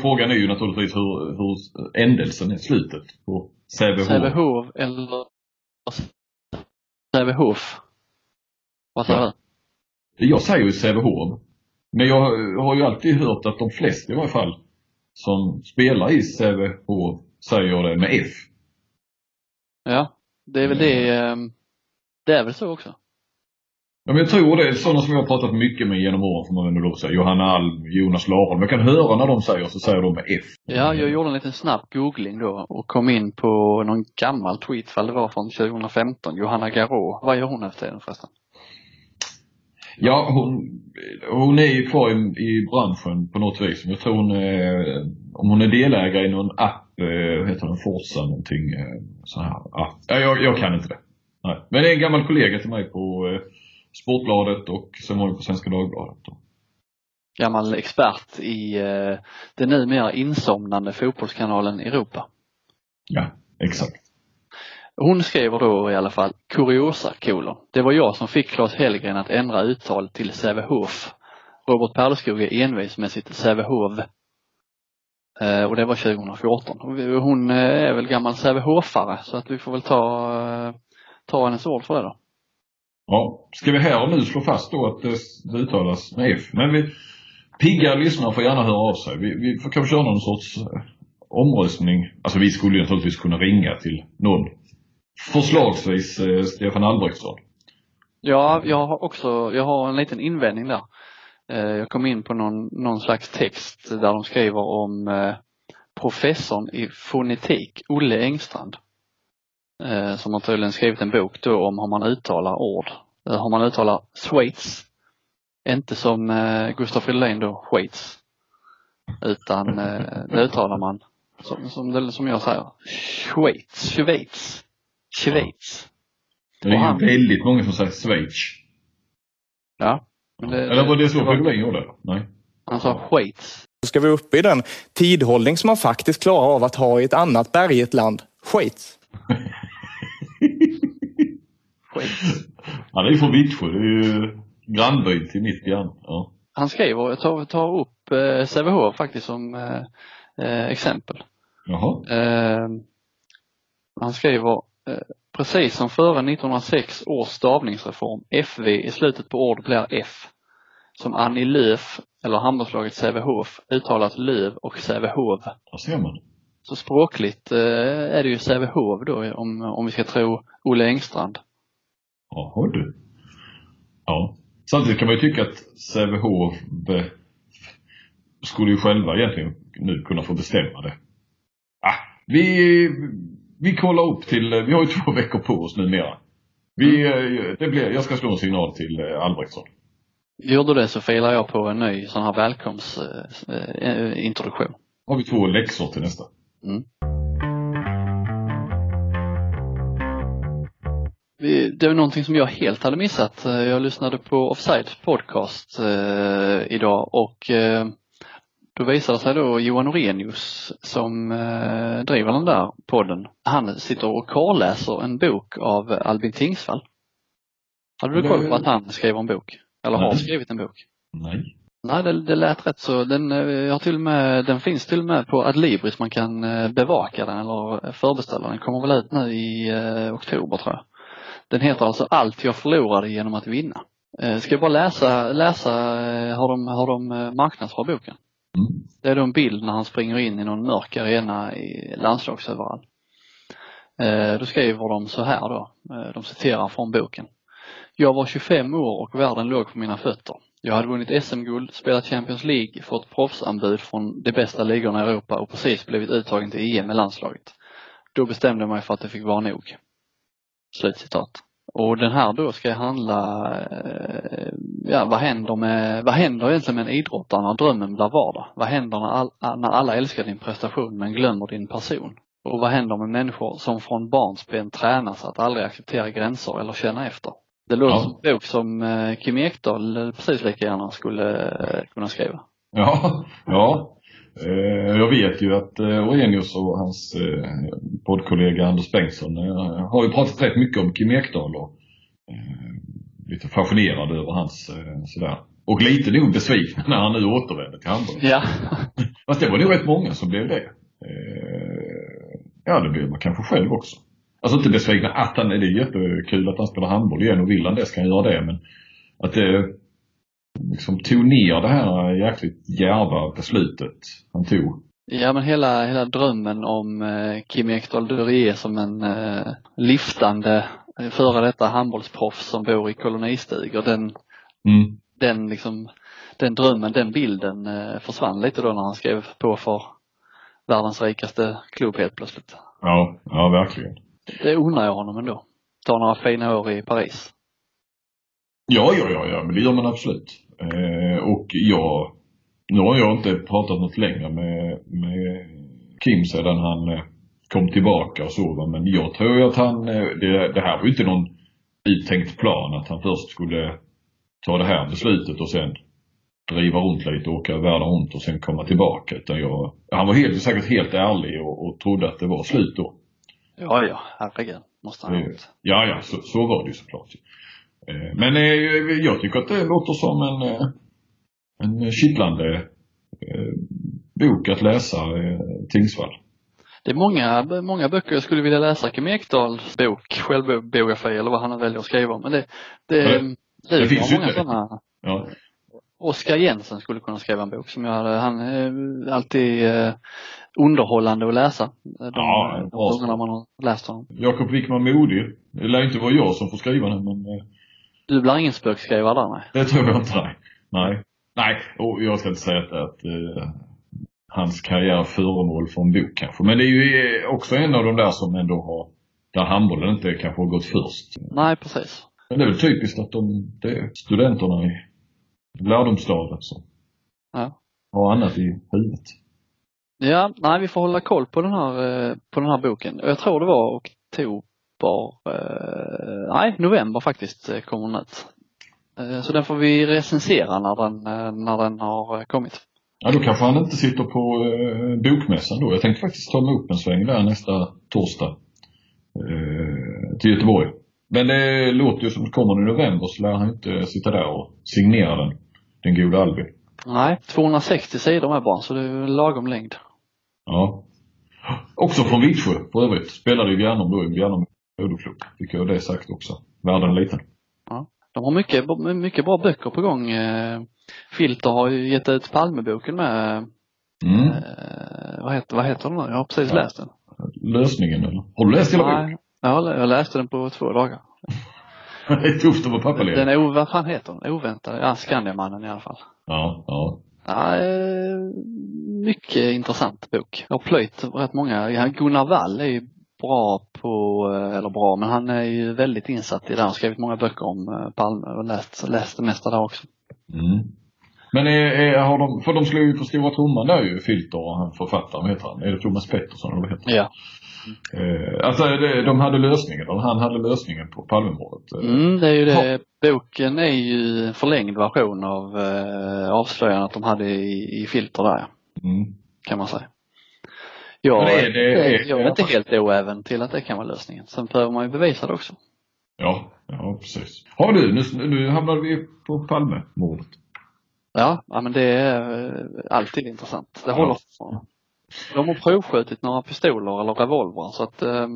frågan är ju naturligtvis hur, hur ändelsen är, slutet på Sävehof. Sävehof eller Sävehof? Vad Ja. du? Jag säger ju Sävehof. Men jag har ju alltid hört att de flesta i varje fall som spelar i Sävehof säger det med F. Ja, det är väl det, eh, det är väl så också. Ja, men jag tror det sådana som jag har pratat mycket med genom åren får man ändå lov säga. Johanna Alm, Jonas Laholm. Jag kan höra när de säger så säger de med F. Ja, jag gjorde en liten snabb googling då och kom in på någon gammal tweet, fall det var från 2015, Johanna Garå. Vad gör hon efter tiden förresten? Ja, hon, hon är ju kvar i, i branschen på något vis. Jag tror hon är, om hon är delägare i någon app, eh, vad heter den, Forza någonting, eh, så här. Ja, Ja, jag, jag kan inte det. Nej. Men det är en gammal kollega till mig på eh, Sportbladet och sen var det på Svenska Dagbladet. Då. Gammal expert i eh, den numera insomnande fotbollskanalen Europa. Ja, exakt. Hon skriver då i alla fall kuriosa kolon. Det var jag som fick Claes Hellgren att ändra uttal till Sävehof. Robert Perleskog är envis med sitt Sävehof. Eh, och det var 2014. Hon eh, är väl gammal Sävehofare så att vi får väl ta, eh, ta hennes ord för det då. Ja, ska vi här och nu slå fast då att det, det uttalas med F. Men vi, pigga lyssnare får gärna höra av sig. Vi, vi får kanske köra någon sorts eh, omröstning. Alltså vi skulle ju naturligtvis kunna ringa till någon. Förslagsvis eh, Stefan Albrektsson. Ja, jag har också, jag har en liten invändning där. Eh, Jag kom in på någon, någon slags text där de skriver om eh, professorn i fonetik, Olle Engstrand. Eh, Som har tydligen skrivit en bok då om hur man uttalar ord. Eh, Hur man uttalar Schweiz. Inte som eh, Gustaf Fridolin då, Schweiz. Utan eh, det uttalar man som, som, som jag säger, Schweiz, Schweiz, Schweiz. Det är han- väldigt många som säger Schweiz. Ja. men det- Eller var det så Fridolin gjorde? Nej. Han sa Schweiz. Så ska vi upp i den tidhållning som man faktiskt klarar av att ha i ett annat bergigt land. Schweiz. Schweiz. Ja, det är från Vittsjö. Det är ju grannbyn till mitt grann. Ja. Han skriver, jag tar, tar upp eh, Sävehof faktiskt som eh, eh, exempel. Jaha. Eh, han skriver, precis som före 1906 års stavningsreform, FV i slutet på ord blir F. Som Annie Lööf, eller handbollslaget Sävehof, uttalat Löv och Sävehof. Där ser man. Så språkligt eh, är det ju Sävehof då om, om vi ska tro Olle Engstrand. Jaha du. Ja. Samtidigt kan man ju tycka att Sävehof be- skulle ju själva egentligen nu kunna få bestämma det. Ah, vi, vi kollar upp till, vi har ju två veckor på oss numera. Vi, eh, det blir, jag ska slå en signal till eh, Albrektsson. Gör du det så filar jag på en ny sån här välkomstintroduktion. Eh, introduktion. Har vi två läxor till nästa. Vi- Det var någonting som jag helt hade missat. Eh, Jag lyssnade på Offside podcast eh, idag och eh, då visade det sig då Johan Orenius som eh, driver den där podden. Han sitter och karläser en bok av Albin Tingsvall. Hade du koll på att han skriver en bok? Eller har Nej. skrivit en bok? Nej. Nej, det, det lät rätt så. Den, eh, jag har till med, den finns till och med på Adlibris. Man kan eh, bevaka den eller förbeställa den. kommer väl ut nu i eh, oktober tror jag. Den heter alltså Allt jag förlorade genom att vinna. Eh, ska jag bara läsa, läsa har de, har de marknadsför boken? Mm. Det är då en bild när han springer in i någon mörk arena i landslagsöverall. Eh, då skriver de så här då, eh, de citerar från boken. Jag var 25 år och världen låg på mina fötter. Jag hade vunnit SM-guld, spelat Champions League, fått proffsanbud från de bästa ligorna i Europa och precis blivit uttagen till EM med landslaget. Då bestämde jag mig för att det fick vara nog. Slutcitat. Och den här då ska handla, eh, ja vad händer med, vad händer egentligen med en idrottare när drömmen blir vardag? Vad händer när, all, när alla älskar din prestation men glömmer din person? Och vad händer med människor som från barnsben tränas att aldrig acceptera gränser eller känna efter? Det låter Ja. som en bok som eh, Kim Ekdahl eh, precis lika gärna skulle kunna skriva. Ja, ja. Eh, jag vet ju att eh, Orenius och hans eh, poddkollega Anders Bengtsson har ju pratat rätt mycket om Kim Ekdahl och lite fascinerad över hans sådär. Och lite nog besvikna när han nu återvänder till handboll. Ja. Fast det var nog rätt många som blev det. Ja, det blev man kanske själv också. Alltså inte besvikna att han, det är jättekul att han spelar handboll igen och vill han det ska han göra det men att det liksom tog ner det här jäkligt djärva beslutet han tog. Ja men hela, hela drömmen om eh, Kim Ekdahl Durie som en eh, liftande eh, före detta handbollsproffs som bor i kolonistugor, den, Mm. den liksom, den drömmen, den bilden eh, försvann lite då när han skrev på för världens rikaste klubb helt plötsligt. Ja, ja verkligen. Det undrar jag honom ändå. Ta några fina år i Paris. Ja, ja, ja, ja, men det gör man absolut. Eh, och jag, nu har jag inte pratat något längre med, med Kim sedan han eh, kom tillbaka och så, va, men jag tror att han, eh, det, det här var ju inte någon uttänkt plan att han först skulle ta det här beslutet och sen driva runt lite, åka världen runt och sen komma tillbaka. Utan jag, han var helt, säkert helt ärlig och, och trodde att det var slut då. Ja, ja, herregud. Måste han ha. Ja, ja, så, så var det ju såklart. Eh, Men eh, jag tycker att det låter som en, eh, en kittlande bok att läsa, Tingsvall. Det är många, många böcker jag skulle vilja läsa. Kim Ekdahls bok, självbiografi eller vad han väljer att skriva om. Men det, det, det, det det finns ju många sådana. Ja, Oskar Jensen skulle kunna skriva en bok som jag hade, han är alltid underhållande att läsa. De, Ja, de gångerna man har läst honom. Jakob Wickman Modig. Det lär inte vara jag som får skriva den, men Du blir ingen spökskrivare där nej. det tror jag inte. Nej. Nej, nej och jag ska inte säga att, att eh, hans karriär är föremål för en bok kanske. Men det är ju eh, också en av de där som ändå har, där handbollen inte kanske har gått först. Nej precis. Men det är väl typiskt att de, det är studenterna i lärdomsstadiet som Ja. har annat i huvudet. Ja, nej vi får hålla koll på den här, eh, på den här boken. Och Jag tror det var oktober, eh, nej november faktiskt eh, kommer den ut. Eh, Så den får vi recensera när den, när den har kommit. Ja, då kanske han inte sitter på eh, bokmässan då. Jag tänkte faktiskt ta mig upp en sväng där nästa torsdag. Eh, till Göteborg. Men det låter ju som att kommer den i november så lär han inte sitta där och signera den. Den gode Albin. Nej, 260 sidor med bara, så det är lagom längd. Ja. Också från Vittsjö för övrigt. Spelade i Bjärnum då, i Bjärnum moderklubb. Fick jag det sagt också. Världen är liten. De har mycket, mycket bra böcker på gång. Eh, Filter har ju gett ut Palmeboken med, Mm. eh, vad heter, vad heter den nu? Jag har precis Ja. läst den. Lösningen eller? Har du läst hela boken? Nej, jag, läste den på två dagar. Det är tufft att vara pappaledig. Den är, vad fan heter den? Oväntad? Ja, Skandiamannen i alla fall. Ja, ja. Ja, eh, mycket intressant bok. Jag har plöjt rätt många. Ja, Gunnar Wall är ju bra på, eh, eller bra, men han är ju väldigt insatt i det. Han har skrivit många böcker om eh, Palme och läst, läst det mesta där också. Mm. Men är, är, har de, för de slog ju på stora trumman där ju, Filter och han författaren, heter han? Är det Thomas Pettersson eller vad heter han? Ja. Eh, alltså det, de hade lösningen, eller han hade lösningen på Palmemordet. Eh, Mm, det är ju det. Boken är ju en förlängd version av eh, avslöjandet de hade i, i Filter där, ja, Mm. kan man säga. Men är det- är- jag är inte helt oäven till att det kan vara lösningen. Sen behöver man ju bevisa det också. Ja, ja precis. Har du, nu, nu hamnade vi på Palmemordet. Ja, ja men det är eh, alltid intressant. Det håller fortfarande. De har provskjutit några pistoler eller revolvrar så att eh,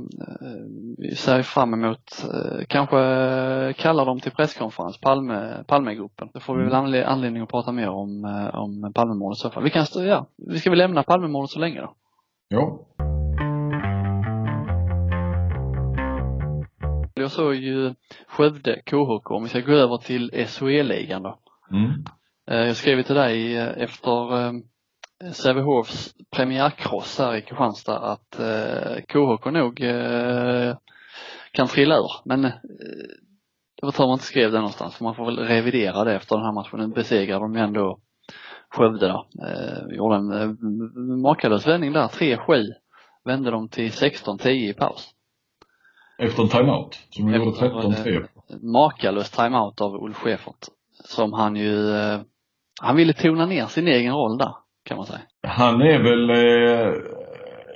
vi ser fram emot, eh, kanske eh, kalla dem till presskonferens, Palme, Palmegruppen. Då får vi väl anle- anledning att prata mer om, eh, om Palmemordet i så fall. Vi kan, ja, vi ska väl lämna Palmemordet så länge då. Ja. Jag såg ju Skövde KHK, om vi ska gå över till SHE-ligan då. Mm. Eh, Jag skrev till dig eh, efter eh, Sävehofs premiärkross här i Kristianstad att KHK nog kan trilla ur. Men det var tur man inte skrev det någonstans för man får väl revidera det efter den här matchen. Nu besegrade de ju ändå Skövde då. Eh, gjorde en eh, makalös vändning där, 3-7. Vände de till 16-10 i paus. Efter en timeout. Som vi gjorde Efter, 13-3. makalös timeout av Ulf Schäfert. Som han ju, eh, han ville tona ner sin egen roll där, kan man säga. Han är väl, eh,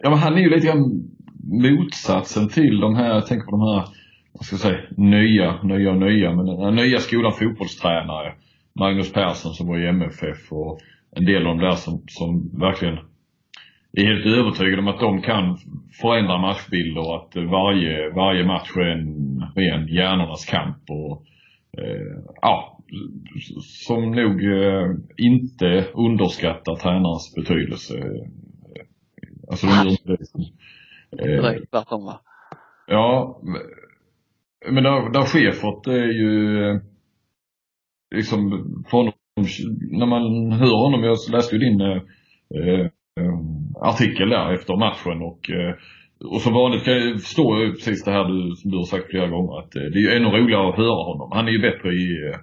ja men han är ju lite grann motsatsen till de här, jag tänker på de här, vad ska jag säga, nya, nya nya, men den nya skolan fotbollstränare. Magnus Persson som var i MFF och en del av de där som, som verkligen är helt övertygade om att de kan förändra matchbilder och att varje, varje match är en ren hjärnornas kamp och eh, ja, som nog eh, inte underskattar tränarens betydelse. Alltså de gör inte det. Eh, Direkt tvärtom va? Ja, men där, där Schäfert är ju eh, liksom för honom, när man hör honom, jag läste ju din eh, eh, artikel där efter matchen och eh, och som vanligt kan jag förstå precis det här du, som du har sagt flera gånger att eh, det är ju ännu roligare att höra honom. Han är ju bättre i eh,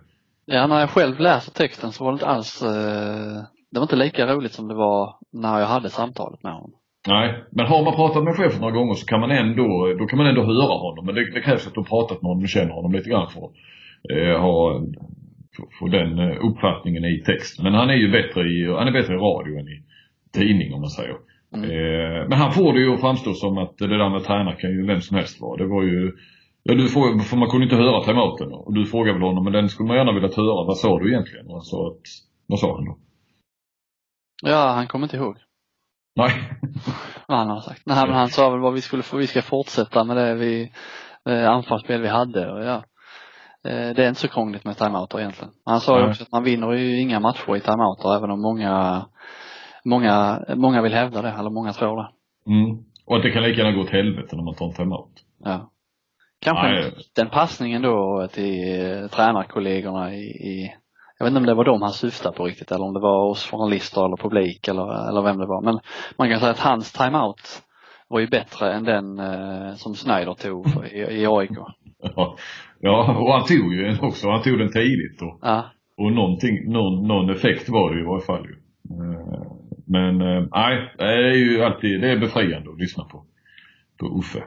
Ja, när jag själv läser texten så var det inte alls, det var inte lika roligt som det var när jag hade samtalet med honom. Nej, men har man pratat med chefen några gånger så kan man ändå, då kan man ändå höra honom. Men det, det krävs att du har pratat med honom och känner honom lite grann för att eh, ha, få, den eh, uppfattningen i text. Men han är ju bättre i, han är bättre i radio än i tidning om man säger. Eh, men han får det ju att framstå som att det där med tränare kan ju vem som helst vara. Det var ju, ja du får, för man kunde inte höra timeouten och du frågade väl honom, men den skulle man gärna velat höra. Vad sa du egentligen? Och han sa att, vad sa han då? Ja, han kommer inte ihåg Nej. vad han har sagt. Nej, men han sa väl vad vi skulle få, vi ska fortsätta med det vi, eh, anfallsspel vi hade och ja. Eh, det är inte så krångligt med timeouter egentligen. Han sa ju också att man vinner ju inga matcher i timeouter även om många, många, många vill hävda det, eller många tror det. Mm. Och att det kan lika gärna gå åt helvete när man tar en timeout. Ja. Kanske Nej. den passningen då till eh, tränarkollegorna i, i, jag vet inte om det var dem han syftade på riktigt eller om det var oss journalister eller publik eller, eller vem det var. Men man kan säga att hans timeout var ju bättre än den eh, som Snyder tog för- i, i AIK. Ja. ja, och han tog ju en också. Han tog den tidigt och, Ja. och någonting, någon, någon effekt var det i varje fall ju. Eh, Men eh, nej, det är ju alltid, det är befriande att lyssna på, på Uffe.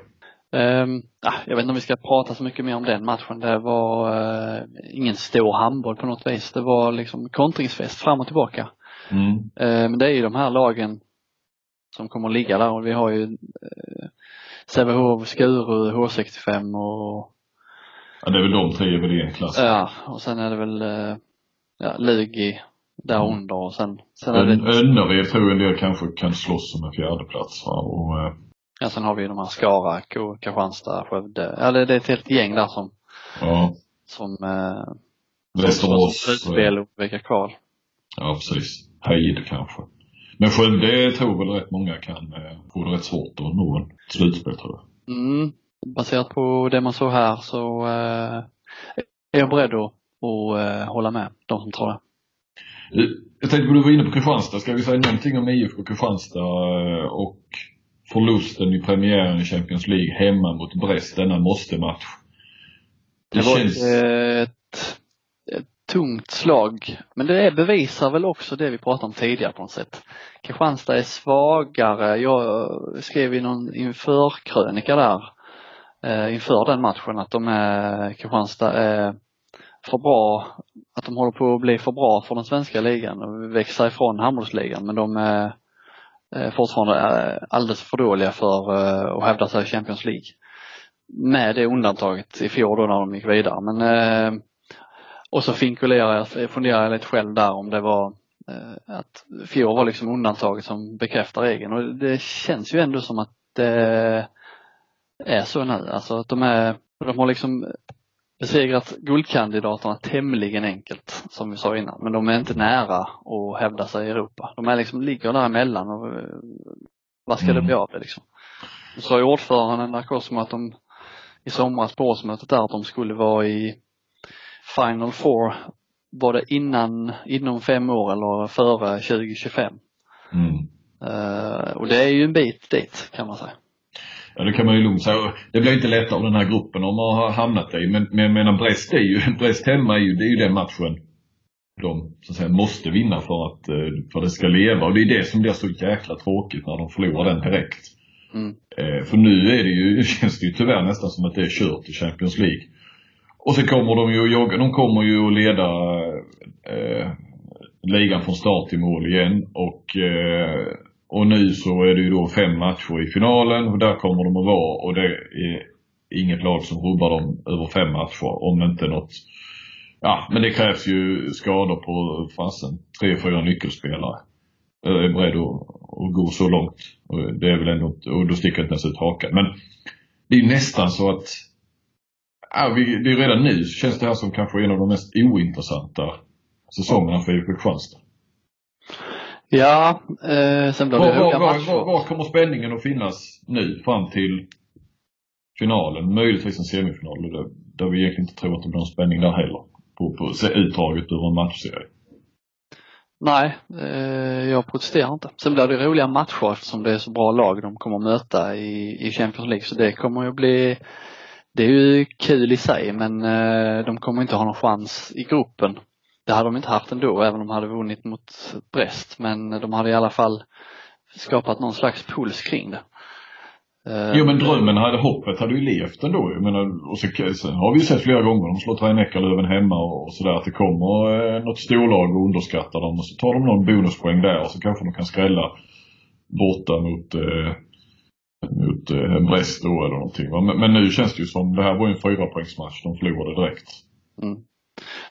Ah, jag vet inte om vi ska prata så mycket mer om den matchen. Det var eh, ingen stor handboll på något vis. Det var liksom kontringsfest fram och tillbaka. Mm. Eh, Men det är ju de här lagen som kommer att ligga där och vi har ju eh, Sävehof, Skuru, H65 och Ja, det är väl de tre i en klass. ja, och sen är det väl eh, ja, Lugi där Mm. under och sen, sen är Ön- det, Önnered tror jag en del kanske kan slåss om en fjärdeplats. Va? Och, eh, ja, sen har vi ju de här Skarak och Kristianstad, Skövde. Ja, det, det är ett helt gäng där som, ja, som, eh, Västerås. slutspel och olika kval. Ja, precis. Heid kanske. Men Skövde tror väl rätt många kan eh, få det rätt svårt att nå en slutspel tror jag. Mm, baserat på det man såg här så eh, är jag beredd att, eh, hålla med de som tror det. Eh, Jag tänkte på du var inne på Kristianstad. Ska vi säga någonting om IFK Kristianstad eh, och förlusten i premiären i Champions League hemma mot Brest, denna måste-match? Det, Det var känns... ett, ett tungt slag. Men det bevisar väl också det vi pratade om tidigare på något sätt. Kristianstad är svagare. Jag skrev i någon införkrönika där eh, inför den matchen att de är, Kristianstad är för bra, att de håller på att bli för bra för den svenska ligan och växa ifrån handbollsligan men de är eh, fortfarande eh, alldeles för dåliga för eh, att hävda sig i Champions League med det undantaget i fjol då när de gick vidare. Men eh, och så finkulerar jag, funderar jag lite själv där om det var eh, att fjol var liksom undantaget som bekräftar regeln och det känns ju ändå som att det är så nu. Alltså att de är, de har liksom besegrat guldkandidaterna tämligen enkelt som vi sa innan men de är inte nära att hävda sig i Europa. De är liksom, ligger däremellan och eh, vad ska det Mm. bli av det liksom? Nu sa ju ordföranden där Cosmo att de i somras på årsmötet där att de skulle vara i Final Four var det innan, inom fem år eller före 2025. Mm. Eh, och det är ju en bit dit kan man säga. Ja, det kan man ju lugnt säga. Det blir inte lättare av den här gruppen om man har hamnat i. Men, men jag menar Brest är ju, Brest hemma är ju, det är ju den matchen de så att säga, måste vinna för att, eh, för att det ska leva. Och det är det som blir så jäkla tråkigt när de förlorar den direkt. Mm. Eh, för nu är det ju, känns det ju tyvärr nästan som att det är kört i Champions League. Och så kommer de ju att jogga, de kommer ju att leda eh, ligan från start till mål igen. Och, eh, och nu så är det ju då fem matcher i finalen och där kommer de att vara och det är inget lag som rubbar dem över fem matcher om inte något Ja, men det krävs ju skador på fasen. Tre, fyra nyckelspelare. Jag är beredd att, att gå så långt. Det är väl ändå och då sticker jag inte ens ut hakan. Men det är nästan så att ja, vi, det är redan nu så känns det här som kanske en av de mest ointressanta säsongerna för IFK Kristianstad. Ja, eh, sen blir det var, roliga var, matcher. var, var kommer spänningen att finnas nu fram till finalen? Möjligtvis en semifinal där, där vi egentligen inte tror att det blir någon spänning där heller. På, på se utdraget ur en matchserie. Nej, eh, jag protesterar inte. Sen blir det roliga matcher eftersom det är så bra lag de kommer att möta i, i Champions League. Så det kommer ju bli, det är ju kul i sig men eh, de kommer inte ha någon chans i gruppen. Det hade de inte haft ändå även om de hade vunnit mot Brest. Men de hade i alla fall skapat någon slags puls kring det. Eh, jo men drömmen hade, hoppet hade ju levt ändå. Jag menar, och så, sen har vi ju sett flera gånger, de slår Rhein-Neckarlöven hemma och, och sådär, att det kommer eh, något storlag och underskattar dem och så tar de någon bonuspoäng där och så kanske de kan skrälla borta mot, eh, mot eh, Brest då eller någonting. Men, men nu känns det ju som, det här var ju en fyrapoängsmatch, de förlorade direkt. Mm.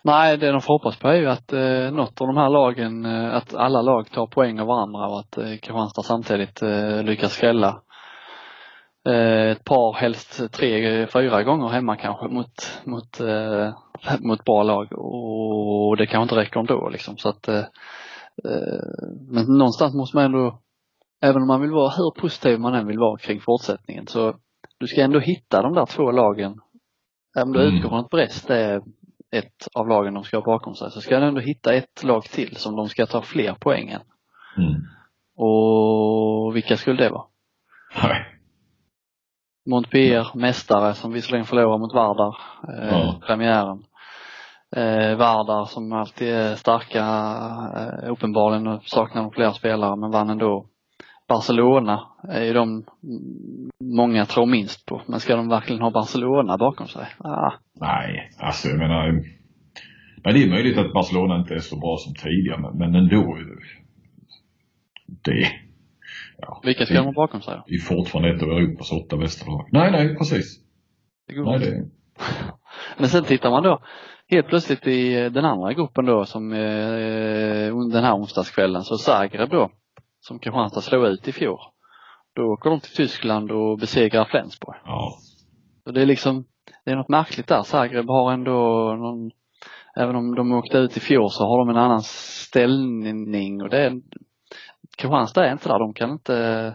Nej, det de får hoppas på är ju att eh, något av de här lagen, eh, att alla lag tar poäng av varandra och att eh, Kristianstad samtidigt eh, lyckas skrälla eh, ett par, helst tre, fyra gånger hemma kanske mot, mot, eh, mot bra lag och det kanske inte räcker ändå liksom så att eh, eh, men någonstans måste man ändå, även om man vill vara hur positiv man än vill vara kring fortsättningen så du ska ändå hitta de där två lagen. Om du Mm. utgår från att Brest är ett av lagen de ska ha bakom sig så ska du ändå hitta ett lag till som de ska ta fler poäng än. Mm. Och vilka skulle det vara? Nej. Montpellier, mästare som visserligen förlorar mot Vardar, eh, Ja. premiären. Eh, Vardar som alltid är starka, eh, uppenbarligen saknar de flera spelare men vann ändå. Barcelona är ju de många tror minst på, men ska de verkligen ha Barcelona bakom sig? Ah, Nej, alltså jag menar. Men det är möjligt att Barcelona inte är så bra som tidigare, men, men ändå. Det, ja, vilka ska de ha bakom sig då? det är fortfarande ett av Europas åtta bästa lag. Nej, nej, precis. Det går Nej, det, Men sen tittar man då helt plötsligt i eh, den andra gruppen då som eh, den här onsdagskvällen så Zagreb då som Kristianstad slog ut i fjol. Då åker de till Tyskland och besegrar Flensburg. ja. Så det är liksom, det är något märkligt där. Zagreb har ändå någon, även om de åkte ut i fjol så har de en annan ställning och det är, Kristianstad är inte där. De kan inte,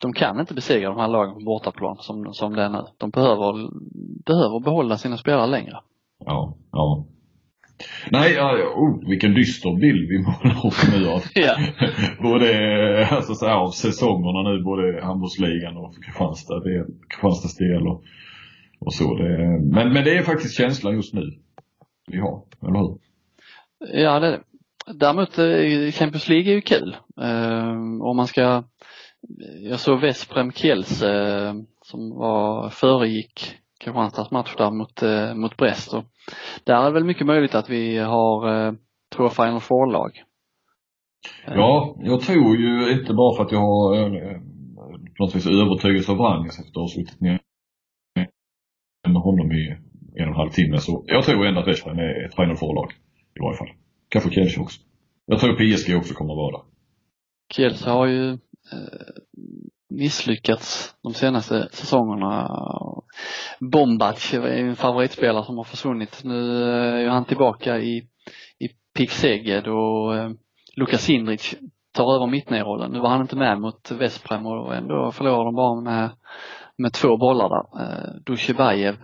de kan inte besegra de här lagen på bortaplan som, som det är nu. De behöver, behöver behålla sina spelare längre. Ja, ja. Nej, ja, oh, vilken dyster bild vi målar upp nu av Ja. både, alltså så här, av säsongerna nu, både handbollsligan och Kristianstad del, Kristianstads del och, och så. Det, men, men det är faktiskt känslan just nu vi har, eller hur? Ja, det är det. Däremot eh, Champions League är ju kul. Eh, om man ska, jag såg Vesprem Kiels eh, som var, föregick Kristianstads match där mot, eh, mot Brest och där är det väl mycket möjligt att vi har eh, två Final Four-lag. Eh, Ja, jag tror ju inte bara för att jag har eh, på något vis övertygelse av Vranjes efter att ha suttit ner med honom i en och en halv timme. Så jag tror ändå att West Brom är ett Final Four-lag. I varje fall. Kanske Kielce också. Jag tror PSG också kommer att vara där. Kielce har ju eh, misslyckats de senaste säsongerna. Bombac är en favoritspelare som har försvunnit. Nu eh, är han tillbaka i, i Pick Szeged och eh, Lukas Sindrich tar över mittnerrollen. Nu var han inte med mot Vesprem och ändå förlorar de bara med, med två bollar där. Eh, Dusjebajev,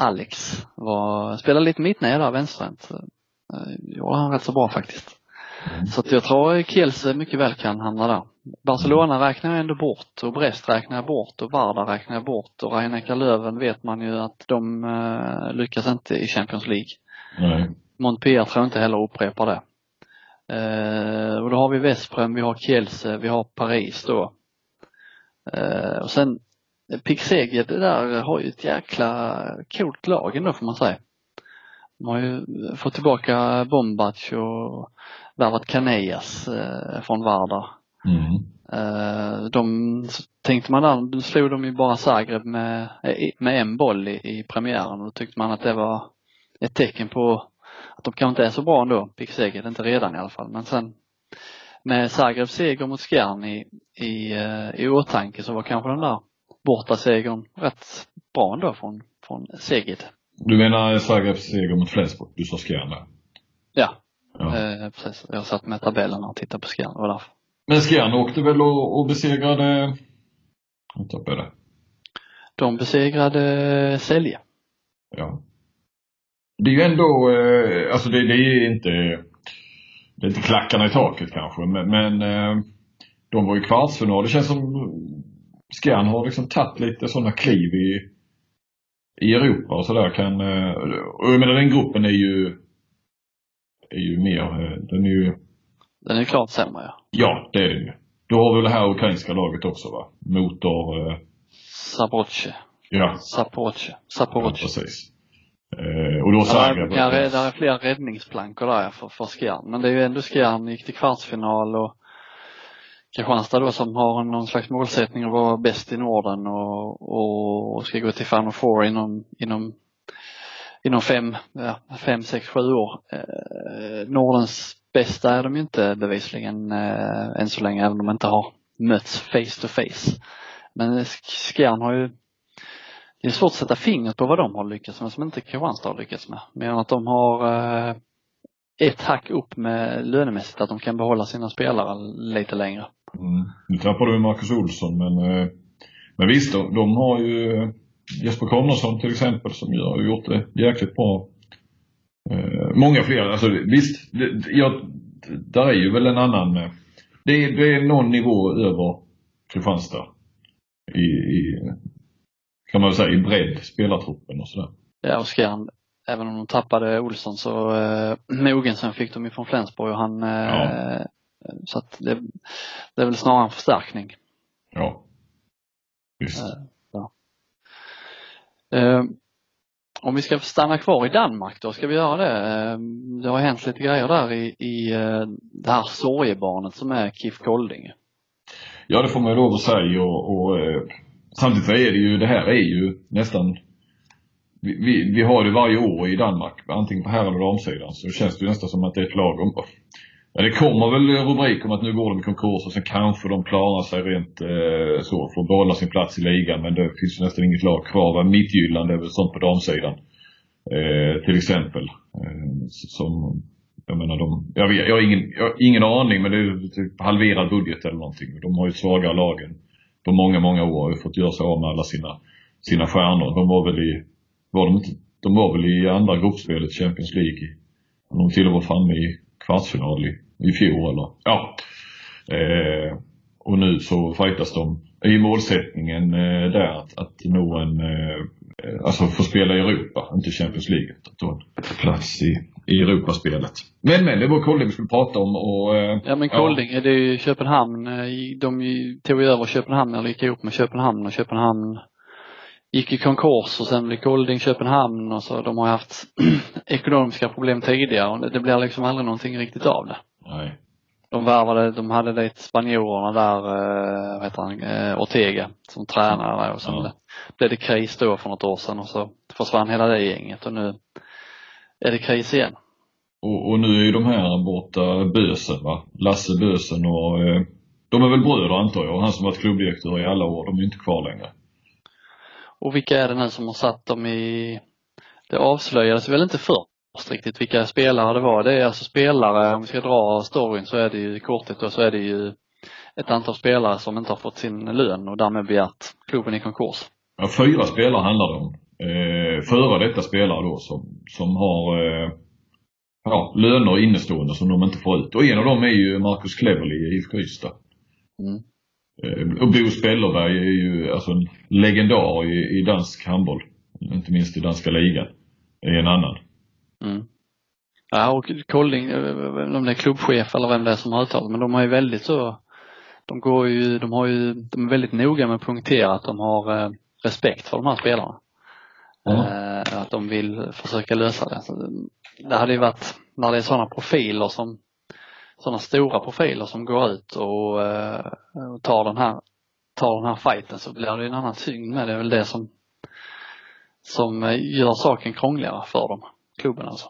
Alex, var, spelade lite mittner där, vänsterhänt. Eh, gjorde han rätt så bra faktiskt. Så att jag tror Kielce mycket väl kan hamna där. Barcelona räknar jag ändå bort och Brest räknar jag bort och Varda räknar jag bort och Rhein Löven vet man ju att de uh, lyckas inte i Champions League. Nej. Montpellier tror jag inte heller upprepar det. Uh, och då har vi Vesprem, vi har Kielce, vi har Paris då. Uh, och sen Pixeged det där har ju ett jäkla coolt lag ändå får man säga. De har ju fått tillbaka Bombac och värvat Canellas eh, från Vardar. Mm. Eh, de tänkte man där, då slog de ju bara Zagreb med, med en boll i, i premiären och då tyckte man att det var ett tecken på att de kanske inte är så bra ändå, Pick inte redan i alla fall. Men sen med Zagrebs seger mot Skjern i, i, i åtanke så var kanske den där borta segern rätt bra ändå från, från Seged. Du menar Zagrebs seger mot Flensburg? Du sa Skjern där? Ja, Ja. Eh, precis. Jag satt med tabellerna och tittade på Skjern, det var därför. Men Skjern åkte väl och, och besegrade, nu tappade jag det. De besegrade Sälje. Ja. Det är ju ändå, eh, alltså det, det är inte, det är inte klackarna i taket kanske, men, men eh, de var i kvartsfinal. Det känns som Skjern har liksom tagit lite sådana kliv i, i Europa och sådär. Kan, eh, och jag menar den gruppen är ju är ju mer, den är ju... Den är klart sämre ja. Ja, det är den ju. Då har vi det här ukrainska laget också va? Motor... Eh... Sabroche. Ja. Saporoche. Saporoche. Ja, precis. Eh, och då Zagreb. Ja, det är flera räddningsplankor där för, för Skjern. Men det är ju ändå Skjern gick till kvartsfinal och Kristianstad då som har någon slags målsättning att vara bäst i Norden och, och, och ska gå till Final Four inom, inom inom fem, ja, fem, sex, sju år. Eh, Nordens bästa är de ju inte bevisligen eh, än så länge, även om de inte har mötts face to face. Men Skjern har ju det är svårt att sätta fingret på vad de har lyckats med som inte Kristianstad har lyckats med. Mer än att de har eh, ett hack upp med lönemässigt, att de kan behålla sina spelare lite längre. Mm. Nu tappade du Marcus Olsson men, eh, men visst, de, de har ju eh, Jesper Konradsson till exempel som ju har gjort det jäkligt bra. Eh, många fler, alltså visst, det, ja, där är ju väl en annan, eh, det är, det är någon nivå över Kristianstad. I, i, kan man väl säga, i bredd, spelartruppen och sådär. Ja, och Skjern, även om de tappade Olsson så eh, Mogensen fick de ju från Flensburg och han, eh, ja. så att det, det är väl snarare en förstärkning. Ja. Visst. Eh, Eh, om vi ska stanna kvar i Danmark då, ska vi göra det? Ehm, det har hänt lite grejer där i, i eh, det här sorgebarnet som är Kif Kolding. Ja, det får man ju lov att säga och, och eh, samtidigt så är det ju, det här är ju nästan vi, vi, vi har det varje år i Danmark, antingen på herr eller damsidan, så känns det ju nästan som att det är ett lag om, Ja, det kommer väl rubriker om att nu går de i konkurs och sen kanske de klarar sig rent eh, så får behålla sin plats i ligan. Men det finns ju nästan inget lag kvar. Midtjylland är väl sånt på damsidan. Eh, till exempel. Eh, som, jag menar de, jag, vet, jag, har ingen, jag har ingen aning men det är typ halverad budget eller någonting. De har ju svagare lagen på många, många år och fått göra sig av med alla sina, sina stjärnor. De var väl i, var de de var väl i andra gruppspelet Champions League. De till och med var framme i kvartsfinal i, i fjol eller ja. Eh, och nu så fightas de i målsättningen eh, där att, att nå en, eh, alltså få spela i Europa, inte Champions League. Att ta plats i, i Europaspelet. Men men, det var Kolding vi skulle prata om och eh, Ja men Kolding, ja. det är ju Köpenhamn, eh, de tog ju över Köpenhamn eller gick ihop med Köpenhamn och Köpenhamn gick i konkurs och sen blev Golding Köpenhamn och så. De har haft ekonomiska problem tidigare och det blir liksom aldrig någonting riktigt av det. Nej. de värvade, de hade dit spanjorerna där, eh, vad heter han, eh, Ortega som tränare och sen Ja. blev det kris då för något år sedan och så försvann hela det gänget och nu är det kris igen. Och, och nu är ju de här borta Bösen va? Lasse Bösen och eh, de är väl bröder antar jag. Han som varit klubbdirektör i alla år, de är inte kvar längre. Och vilka är det nu som har satt dem i, det avslöjades väl inte först riktigt vilka spelare det var. Det är alltså spelare, om vi ska dra storyn så är det ju i korthet då så är det ju ett antal spelare som inte har fått sin lön och därmed begärt klubben i konkurs. Ja, fyra spelare handlar det om. Eh, före detta spelare då som, som har eh, ja, löner innestående som de inte får ut. Och en av dem är ju Marcus Cleverly i IFK Ystad. Mm. Eh, och Bo Spellerberg är ju alltså en legendar i, i dansk handboll. Inte minst i danska ligan. Är en annan. Mm. Ja, och vet inte om det är klubbchef eller vem det är som har uttalat, men de har ju väldigt så, de går ju, de har ju, de är väldigt noga med att punktera att de har eh, respekt för de här spelarna. Ja. Eh, att de vill försöka lösa det. Så det- det hade ju varit, när det är sådana profiler som, sådana stora profiler som går ut och, eh, och tar den här, tar den här fighten så blir det en annan tyngd med det. Är väl det som, som eh, gör saken krångligare för dem, klubben alltså.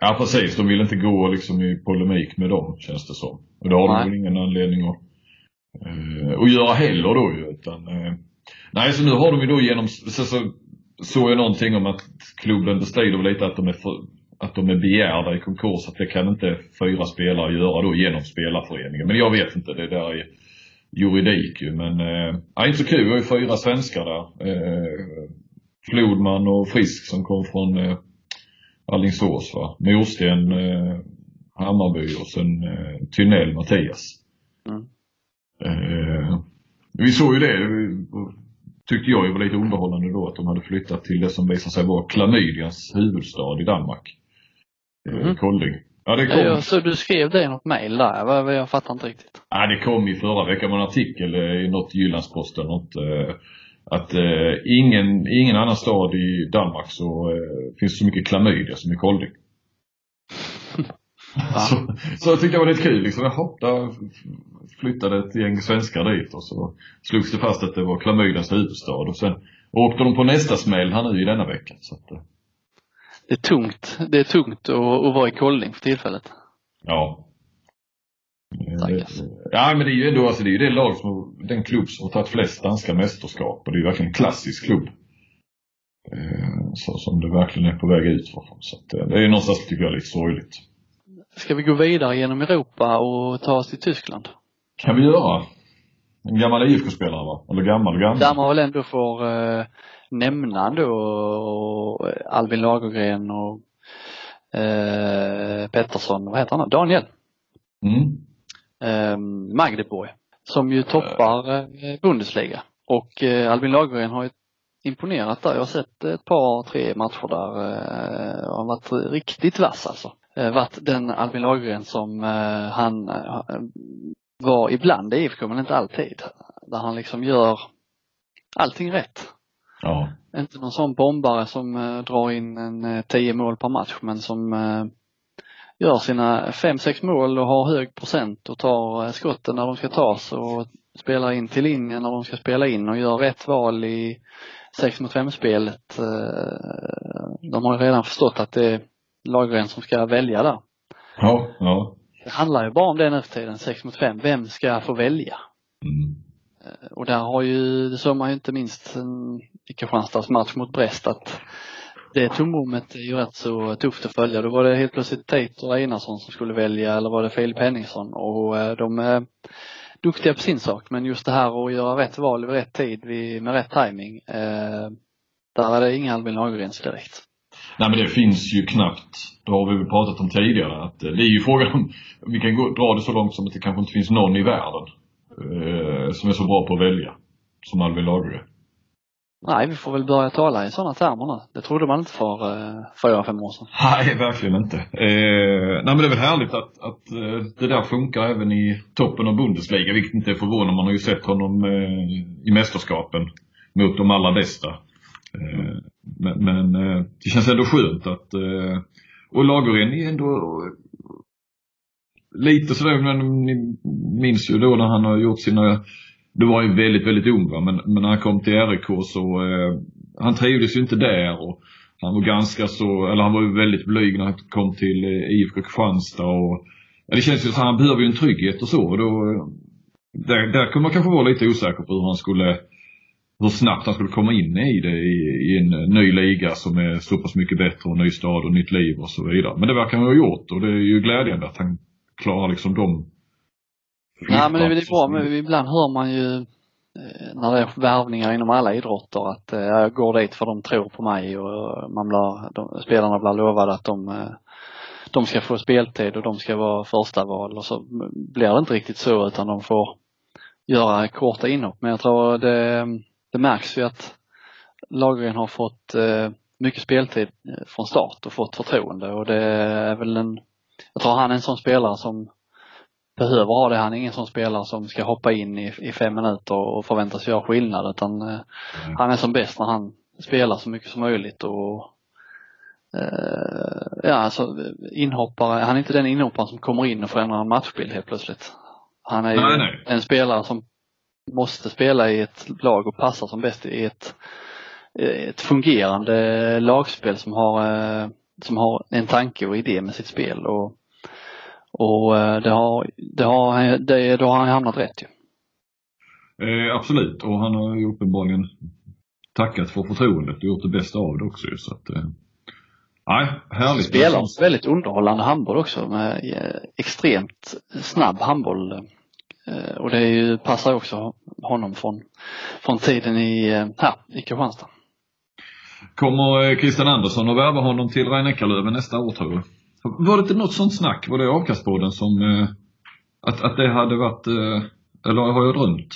Ja precis, de vill inte gå liksom i polemik med dem känns det som. Och det har de väl ingen anledning att, eh, att göra heller då ju. Utan, eh, nej, så nu har de ju då genom, så, så såg jag någonting om att klubben bestrider lite att de är för, att de är begärda i konkurs. Att det kan inte fyra spelare göra då genom spelarföreningen. Men jag vet inte, det där är juridik ju. Men eh, inte så kul. Vi har ju fyra svenskar där. Eh, Flodman och Frisk som kom från eh, Alingsås va. Morsten, eh, Hammarby och sen eh, Tynell, Mattias. Mm. Eh, vi såg ju det, vi- tyckte jag var lite underhållande då att de hade flyttat till det som visade sig vara klamydians huvudstad i Danmark. Eh, Mhm. Kolding. Ja, det Ja, kom, jag, så du skrev det i något mejl där, jag, fattar inte riktigt. ja, det kom i förra veckan med en artikel eh, i något Jyllandsposten. Något, eh, att ingen, ingen annan stad i Danmark så finns så mycket klamydia som i Kolding. Så, så jag tyckte det var lite kul liksom. Jaha, där flyttade ett gäng svenskar dit och så slogs det fast att det var klamydians huvudstad och sen åkte de på nästa smäll här nu i denna veckan. Så att, Det är tungt, det är tungt att, att vara i Kolding för tillfället. ja. Eh. Ja men det är ju ändå alltså, det är ju det lag som, den klubb som har tagit flest danska mästerskap och det är ju verkligen en klassisk klubb. Eh, Så som det verkligen är på väg ut från. Så att, eh, det är ju någonstans tycker jag lite sorgligt. Ska vi gå vidare genom Europa och ta oss till Tyskland? Kan vi göra. En gammal IFK-spelare va? Eller gammal och gammal. Där man väl ändå får eh, nämna då och Albin Lagergren och eh, Pettersson, vad heter han? Daniel Mm. eh, Magdeburg som ju toppar eh, Bundesliga. Och eh, Albin Lagergren har ju imponerat där. Jag har sett ett par, tre matcher där. Eh, han har varit riktigt vass alltså. Eh, varit den Albin Lagergren som eh, han eh, var ibland i IFK men inte alltid. Där han liksom gör allting rätt. Ja. Inte någon sån bombare som eh, drar in en eh, tio mål per match men som eh, gör sina fem, sex mål och har hög procent och tar eh, skotten när de ska tas och spelar in till linjen när de ska spela in och gör rätt val i sex mot fem spelet. Eh, de har ju redan förstått att det är Lagergren som ska välja där. Ja, ja. Det handlar ju bara om det nu för tiden, sex mot fem. Vem ska få välja? Mm. Och där har ju, det såg man ju inte minst en- i Kristianstads match mot Brest att det tomrummet är ju rätt så tufft att följa. Då var det helt plötsligt Tate och Einarsson som skulle välja eller var det Filip Henningsson och eh, de är duktiga på sin sak men just det här att göra rätt val vid rätt tid med rätt timing eh, där är det inga Albin Lagergrens direkt. Nej men det finns ju knappt, det har vi väl pratat om tidigare, att eh, det är ju frågan om, vi kan gå, dra det så långt som att det kanske inte finns någon i världen eh, som är så bra på att välja som Albin Lagergren. Nej, vi får väl börja tala i sådana termer nu. Det trodde man inte för eh, fyra, fem år sedan. Nej, verkligen inte. Eh, nej men det är väl härligt att, att eh, det där funkar även i toppen av Bundesliga, vilket inte är förvånande. Man har ju sett honom eh, i mästerskapen mot de allra bästa. Eh, men men eh, det känns ändå skönt att, eh, och Lagergren är ändå eh, lite sådär, men ni minns ju då när han har gjort sina du var ju väldigt, väldigt ung va? Men, men när han kom till RIK så, eh, han trivdes ju inte där och han var ganska så, eller han var ju väldigt blyg när han kom till eh, IFK Kristianstad och ja, det känns ju som att han behöver ju en trygghet och så och då, eh, där, där kunde man kanske vara lite osäker på hur han skulle hur snabbt han skulle komma in i det i, i en eh, ny liga som är så pass mycket bättre och ny stad och nytt liv och så vidare. Men det verkar han ha gjort och det är ju glädjande att han klarar liksom de Nej men det är bra, men ibland hör man ju eh, när det är värvningar inom alla idrotter att eh, jag går dit för de tror på mig och man blir, de, spelarna blir lovade att de, eh, de ska få speltid och de ska vara första val och så blir det inte riktigt så utan de får göra korta inhopp. Men jag tror det, det märks ju att Lagergren har fått mycket speltid från start och fått förtroende och det är väl en, jag tror han är en sån spelare som behöver ha det. Han är ingen sån spelare som ska hoppa in i, i fem minuter och förväntas göra skillnad utan mm. han är som bäst när han spelar så mycket som möjligt och eh, ja alltså inhoppare, han är inte den inhopparen som kommer in och förändrar en matchbild helt plötsligt. Han är ju nej, nej. en spelare som måste spela i ett lag och passar som bäst i ett, ett fungerande lagspel som har, eh, som har en tanke och idé med sitt spel och och eh, det har, det har, det, då har han hamnat rätt ju. Eh, absolut, och han har ju uppenbarligen tackat för förtroendet och gjort det bästa av det också så att eh, Nej, härligt. Spelar väldigt underhållande handboll också med eh, extremt snabb handboll. Eh, och det är ju, passar också honom från, från tiden i, här, i Kristianstad. Kommer Christian Andersson att värva honom till rhein nästa år tror du? Var det inte något sånt snack, var det avkastbåden som, eh, att, att det hade varit, eh, eller har jag drömt?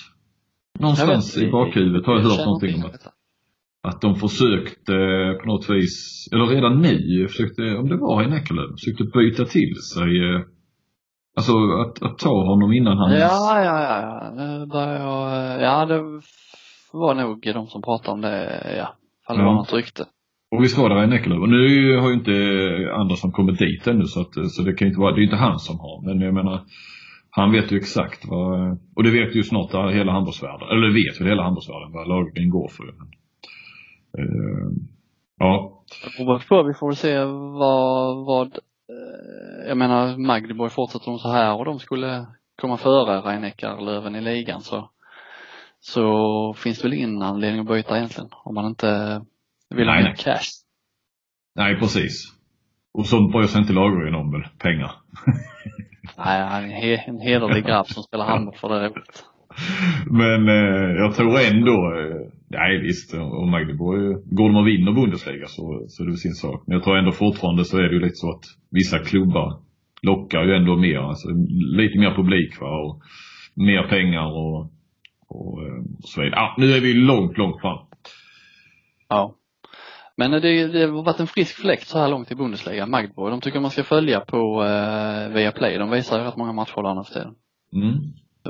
Någonstans vet, i bakhuvudet har jag, jag hört någonting om att, att de försökte på något vis, eller redan nu försökte, om det var i Näckelöv, försökte byta till sig eh, Alltså att, att ta honom innan han... Ja, ja, ja, ja. Börjar jag, ja det var nog de som pratade om det, ja. Ifall det ja. var något rykte. Och vi var en Rhein Och nu har ju inte Andersson kommit dit ännu så, att, så det kan inte vara, det är inte han som har. Men jag menar, han vet ju exakt vad, och det vet ju snart hela handbollsvärlden, eller det vet väl hela handbollsvärlden vad Lagergren går för. Men, uh, ja. Vi får väl se vad, vad eh, jag menar Magdeborg fortsätter de så här och de skulle komma före Reineckarlöven i ligan så, så finns det väl ingen anledning att byta egentligen om man inte vill ha mer cash. Nej, precis. Och sånt bryr sig inte Lagergren om väl, pengar. Nej, han är en hederlig grabb som spelar handboll för det roligt. Men eh, jag tror ändå, eh, nej visst, om Magdeburg, går de och vinner Bundesliga så, så är det sin sak. Men jag tror ändå fortfarande så är det ju lite så att vissa klubbar lockar ju ändå mer, alltså lite mer publik va, och mer pengar och, och, eh, så vidare. Ah, nu är vi långt, långt fram. Ja. Men det, det har varit en frisk fläkt så här långt i Bundesliga, Magdeburg. De tycker man ska följa på eh, Viaplay. De visar ju rätt många matcher där nu för tiden. Mm.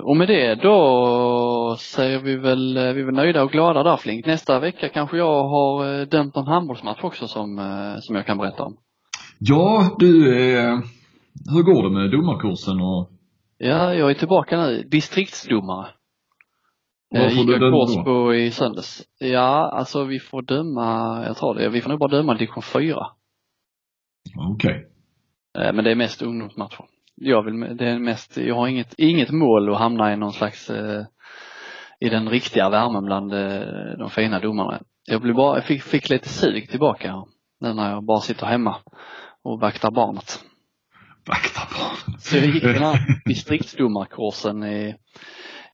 Och med det då säger vi väl, eh, vi är väl nöjda och glada där Flink. Nästa vecka kanske jag har eh, dömt en handbollsmatch också som, eh, som jag kan berätta om. Ja, du, eh, hur går det med domarkursen och? Ja, jag är tillbaka nu, distriktsdomare. Vad får du på i söndags. Ja, alltså vi får döma, jag tror det, vi får nog bara döma division 4. Okej. Okay. Eh, men det är mest ungdomsmatcher. Jag vill, det är mest, jag har inget, inget mål att hamna i någon slags, eh, i den riktiga värmen bland eh, de fina domarna. Jag blev bara, jag fick, fick lite sug tillbaka nu när jag bara sitter hemma och vaktar barnet. Vaktar barnet? Så jag gick den här distriktsdomarkursen i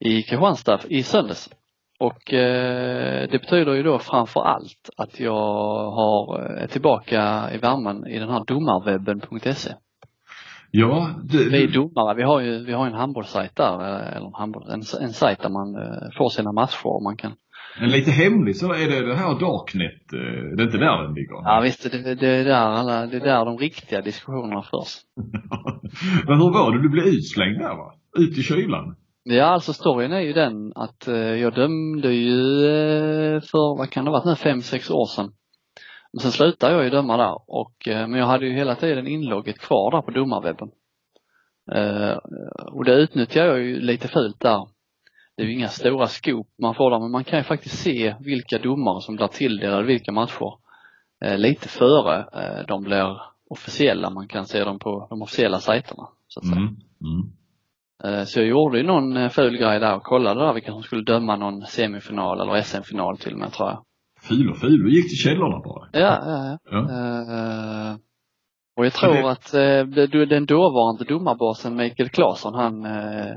i Kristianstad i söndags. Och eh, det betyder ju då framför allt att jag har, är eh, tillbaka i värmen i den här domarwebben.se. Ja, det, Vi är domare, vi har ju vi har en handbollssajt där, eh, eller en, handboll, en, en sajt där man eh, får sina matcher och man kan men lite hemlig så är det det här Darknet, det är inte där den ligger? Ja visst, det, det, är där alla, det är där de riktiga diskussionerna förs. Men hur var det, du blev utslängd där va? Ut i kylan? Ja, alltså storyn är ju den att eh, jag dömde ju eh, för, vad kan det ha varit nu, fem, sex år sedan. Men sen slutade jag ju döma där och, eh, men jag hade ju hela tiden inlogget kvar där på domarwebben. Eh, och det utnyttjar jag ju lite fult där. Det är ju inga stora skop man får där, men man kan ju faktiskt se vilka domare som blir tilldelade vilka matcher eh, lite före eh, de blir officiella. Man kan se dem på de officiella sajterna. Så att säga. Mm. Mm. Eh, Så jag gjorde ju någon eh, ful grej där och kollade där vilka som skulle döma någon semifinal eller SM-final till och med tror jag. Ful och ful, du gick till källorna bara. Ja, ja, ja. Ja. Eh, och jag tror att eh, det- den dåvarande domarbasen Mikael Claesson, han, eh,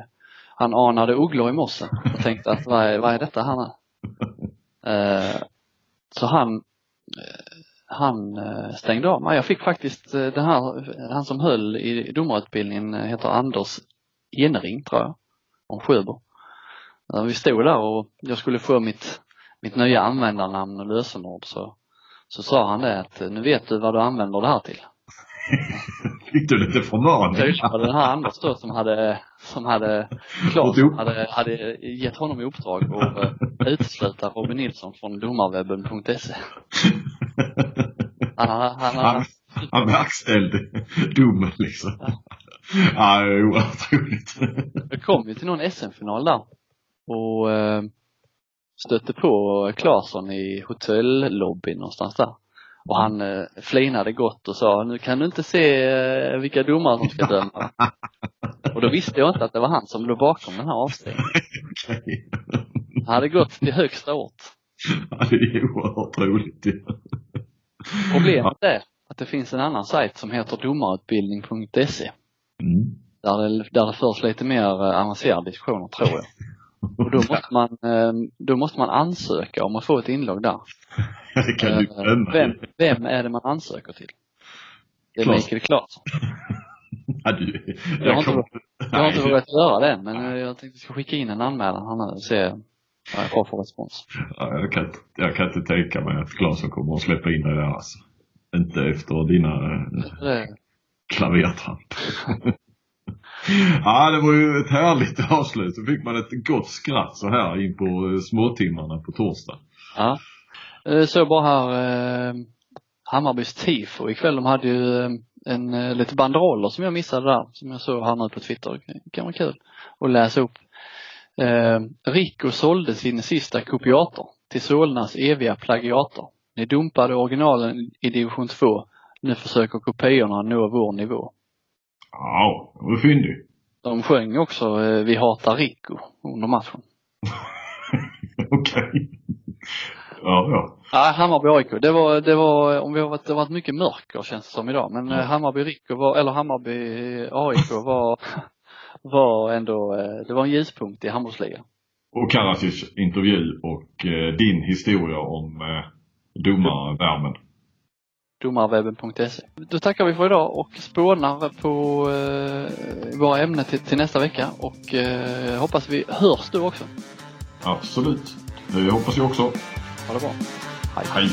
han anade ugglor i morse och tänkte att vad är, vad är detta här nu? Eh, så han, han stängde av mig. Jag fick faktiskt den här, han som höll i domarutbildningen heter Anders Enering tror jag, om Sjöbo. När vi stod där och jag skulle få mitt, mitt nya användarnamn och lösenord så, så sa han det att eh, nu vet du vad du använder det här till. Fick du lite förmaning? Tydligen var det den här Anders då som hade, som hade, klart, hade, hade gett honom i uppdrag att eh, utesluta Robin Nilsson från domarwebben.se. Han, han, Han, han, han verkställde domen liksom. Ja, det är oerhört roligt. jag kom ju till någon SM-final där och eh, stötte på Claesson i hotellobbyn någonstans där. Och han eh, flinade gott och sa, nu kan du inte se eh, vilka domare som ska döma. och då visste jag inte att det var han som låg bakom den här avstängningen. Okej. Han hade gått till högsta ort. Ja, det är oerhört roligt. Problemet är att det finns en annan sajt som heter domarutbildning.se Mm. där det, där det förs lite mer eh, avancerade diskussioner tror jag. Och då måste man, eh, då måste man ansöka om att få ett inlogg där. Det kan du Eh, glömma. Vem, vem är det man ansöker till? Det är. Mikael Claesson. Ja, du, Jag har inte, jag har inte vågat göra det men eh, jag tänkte jag ska skicka in en anmälan här nu och se vad jag får för respons. ja, jag, kan, jag kan inte tänka mig att Claesson kommer att släppa in dig där alltså. Inte efter dina Det, klavertramp. ja, det var ju ett härligt avslut. Så fick man ett gott skratt så här in på eh, småtimmarna på torsdag. ja. Eh, så bara här, eh, Hammarbys tifo ikväll, de hade ju eh, en, eh, lite banderoller som jag missade där, som jag såg här nu på Twitter. Det kan vara kul att läsa upp. Eh, Rico sålde sin sista kopiator till Solnas eviga plagiator. Ni dumpade originalen i division 2. Nu försöker kopiorna nå vår nivå. Ja, det var fyndig. De sjöng också eh, Vi hatar Rico under matchen. Okej. Ja, ja. Ja, Hammarby AIK. Det var, det var, om vi har varit, det har varit mycket mörker känns det som idag. Men eh, Hammarby Rico var, eller Hammarby AIK var, var ändå, eh, det var en ljuspunkt i handbollsligan. Och Karacic intervju och eh, din historia om eh, domarvärmen. Domarwebben.se. Då tackar vi för idag och spånar på eh, våra ämnen till, till nästa vecka och eh, hoppas vi hörs då också. Absolut. Det hoppas jag också. Ha det bra. Hej.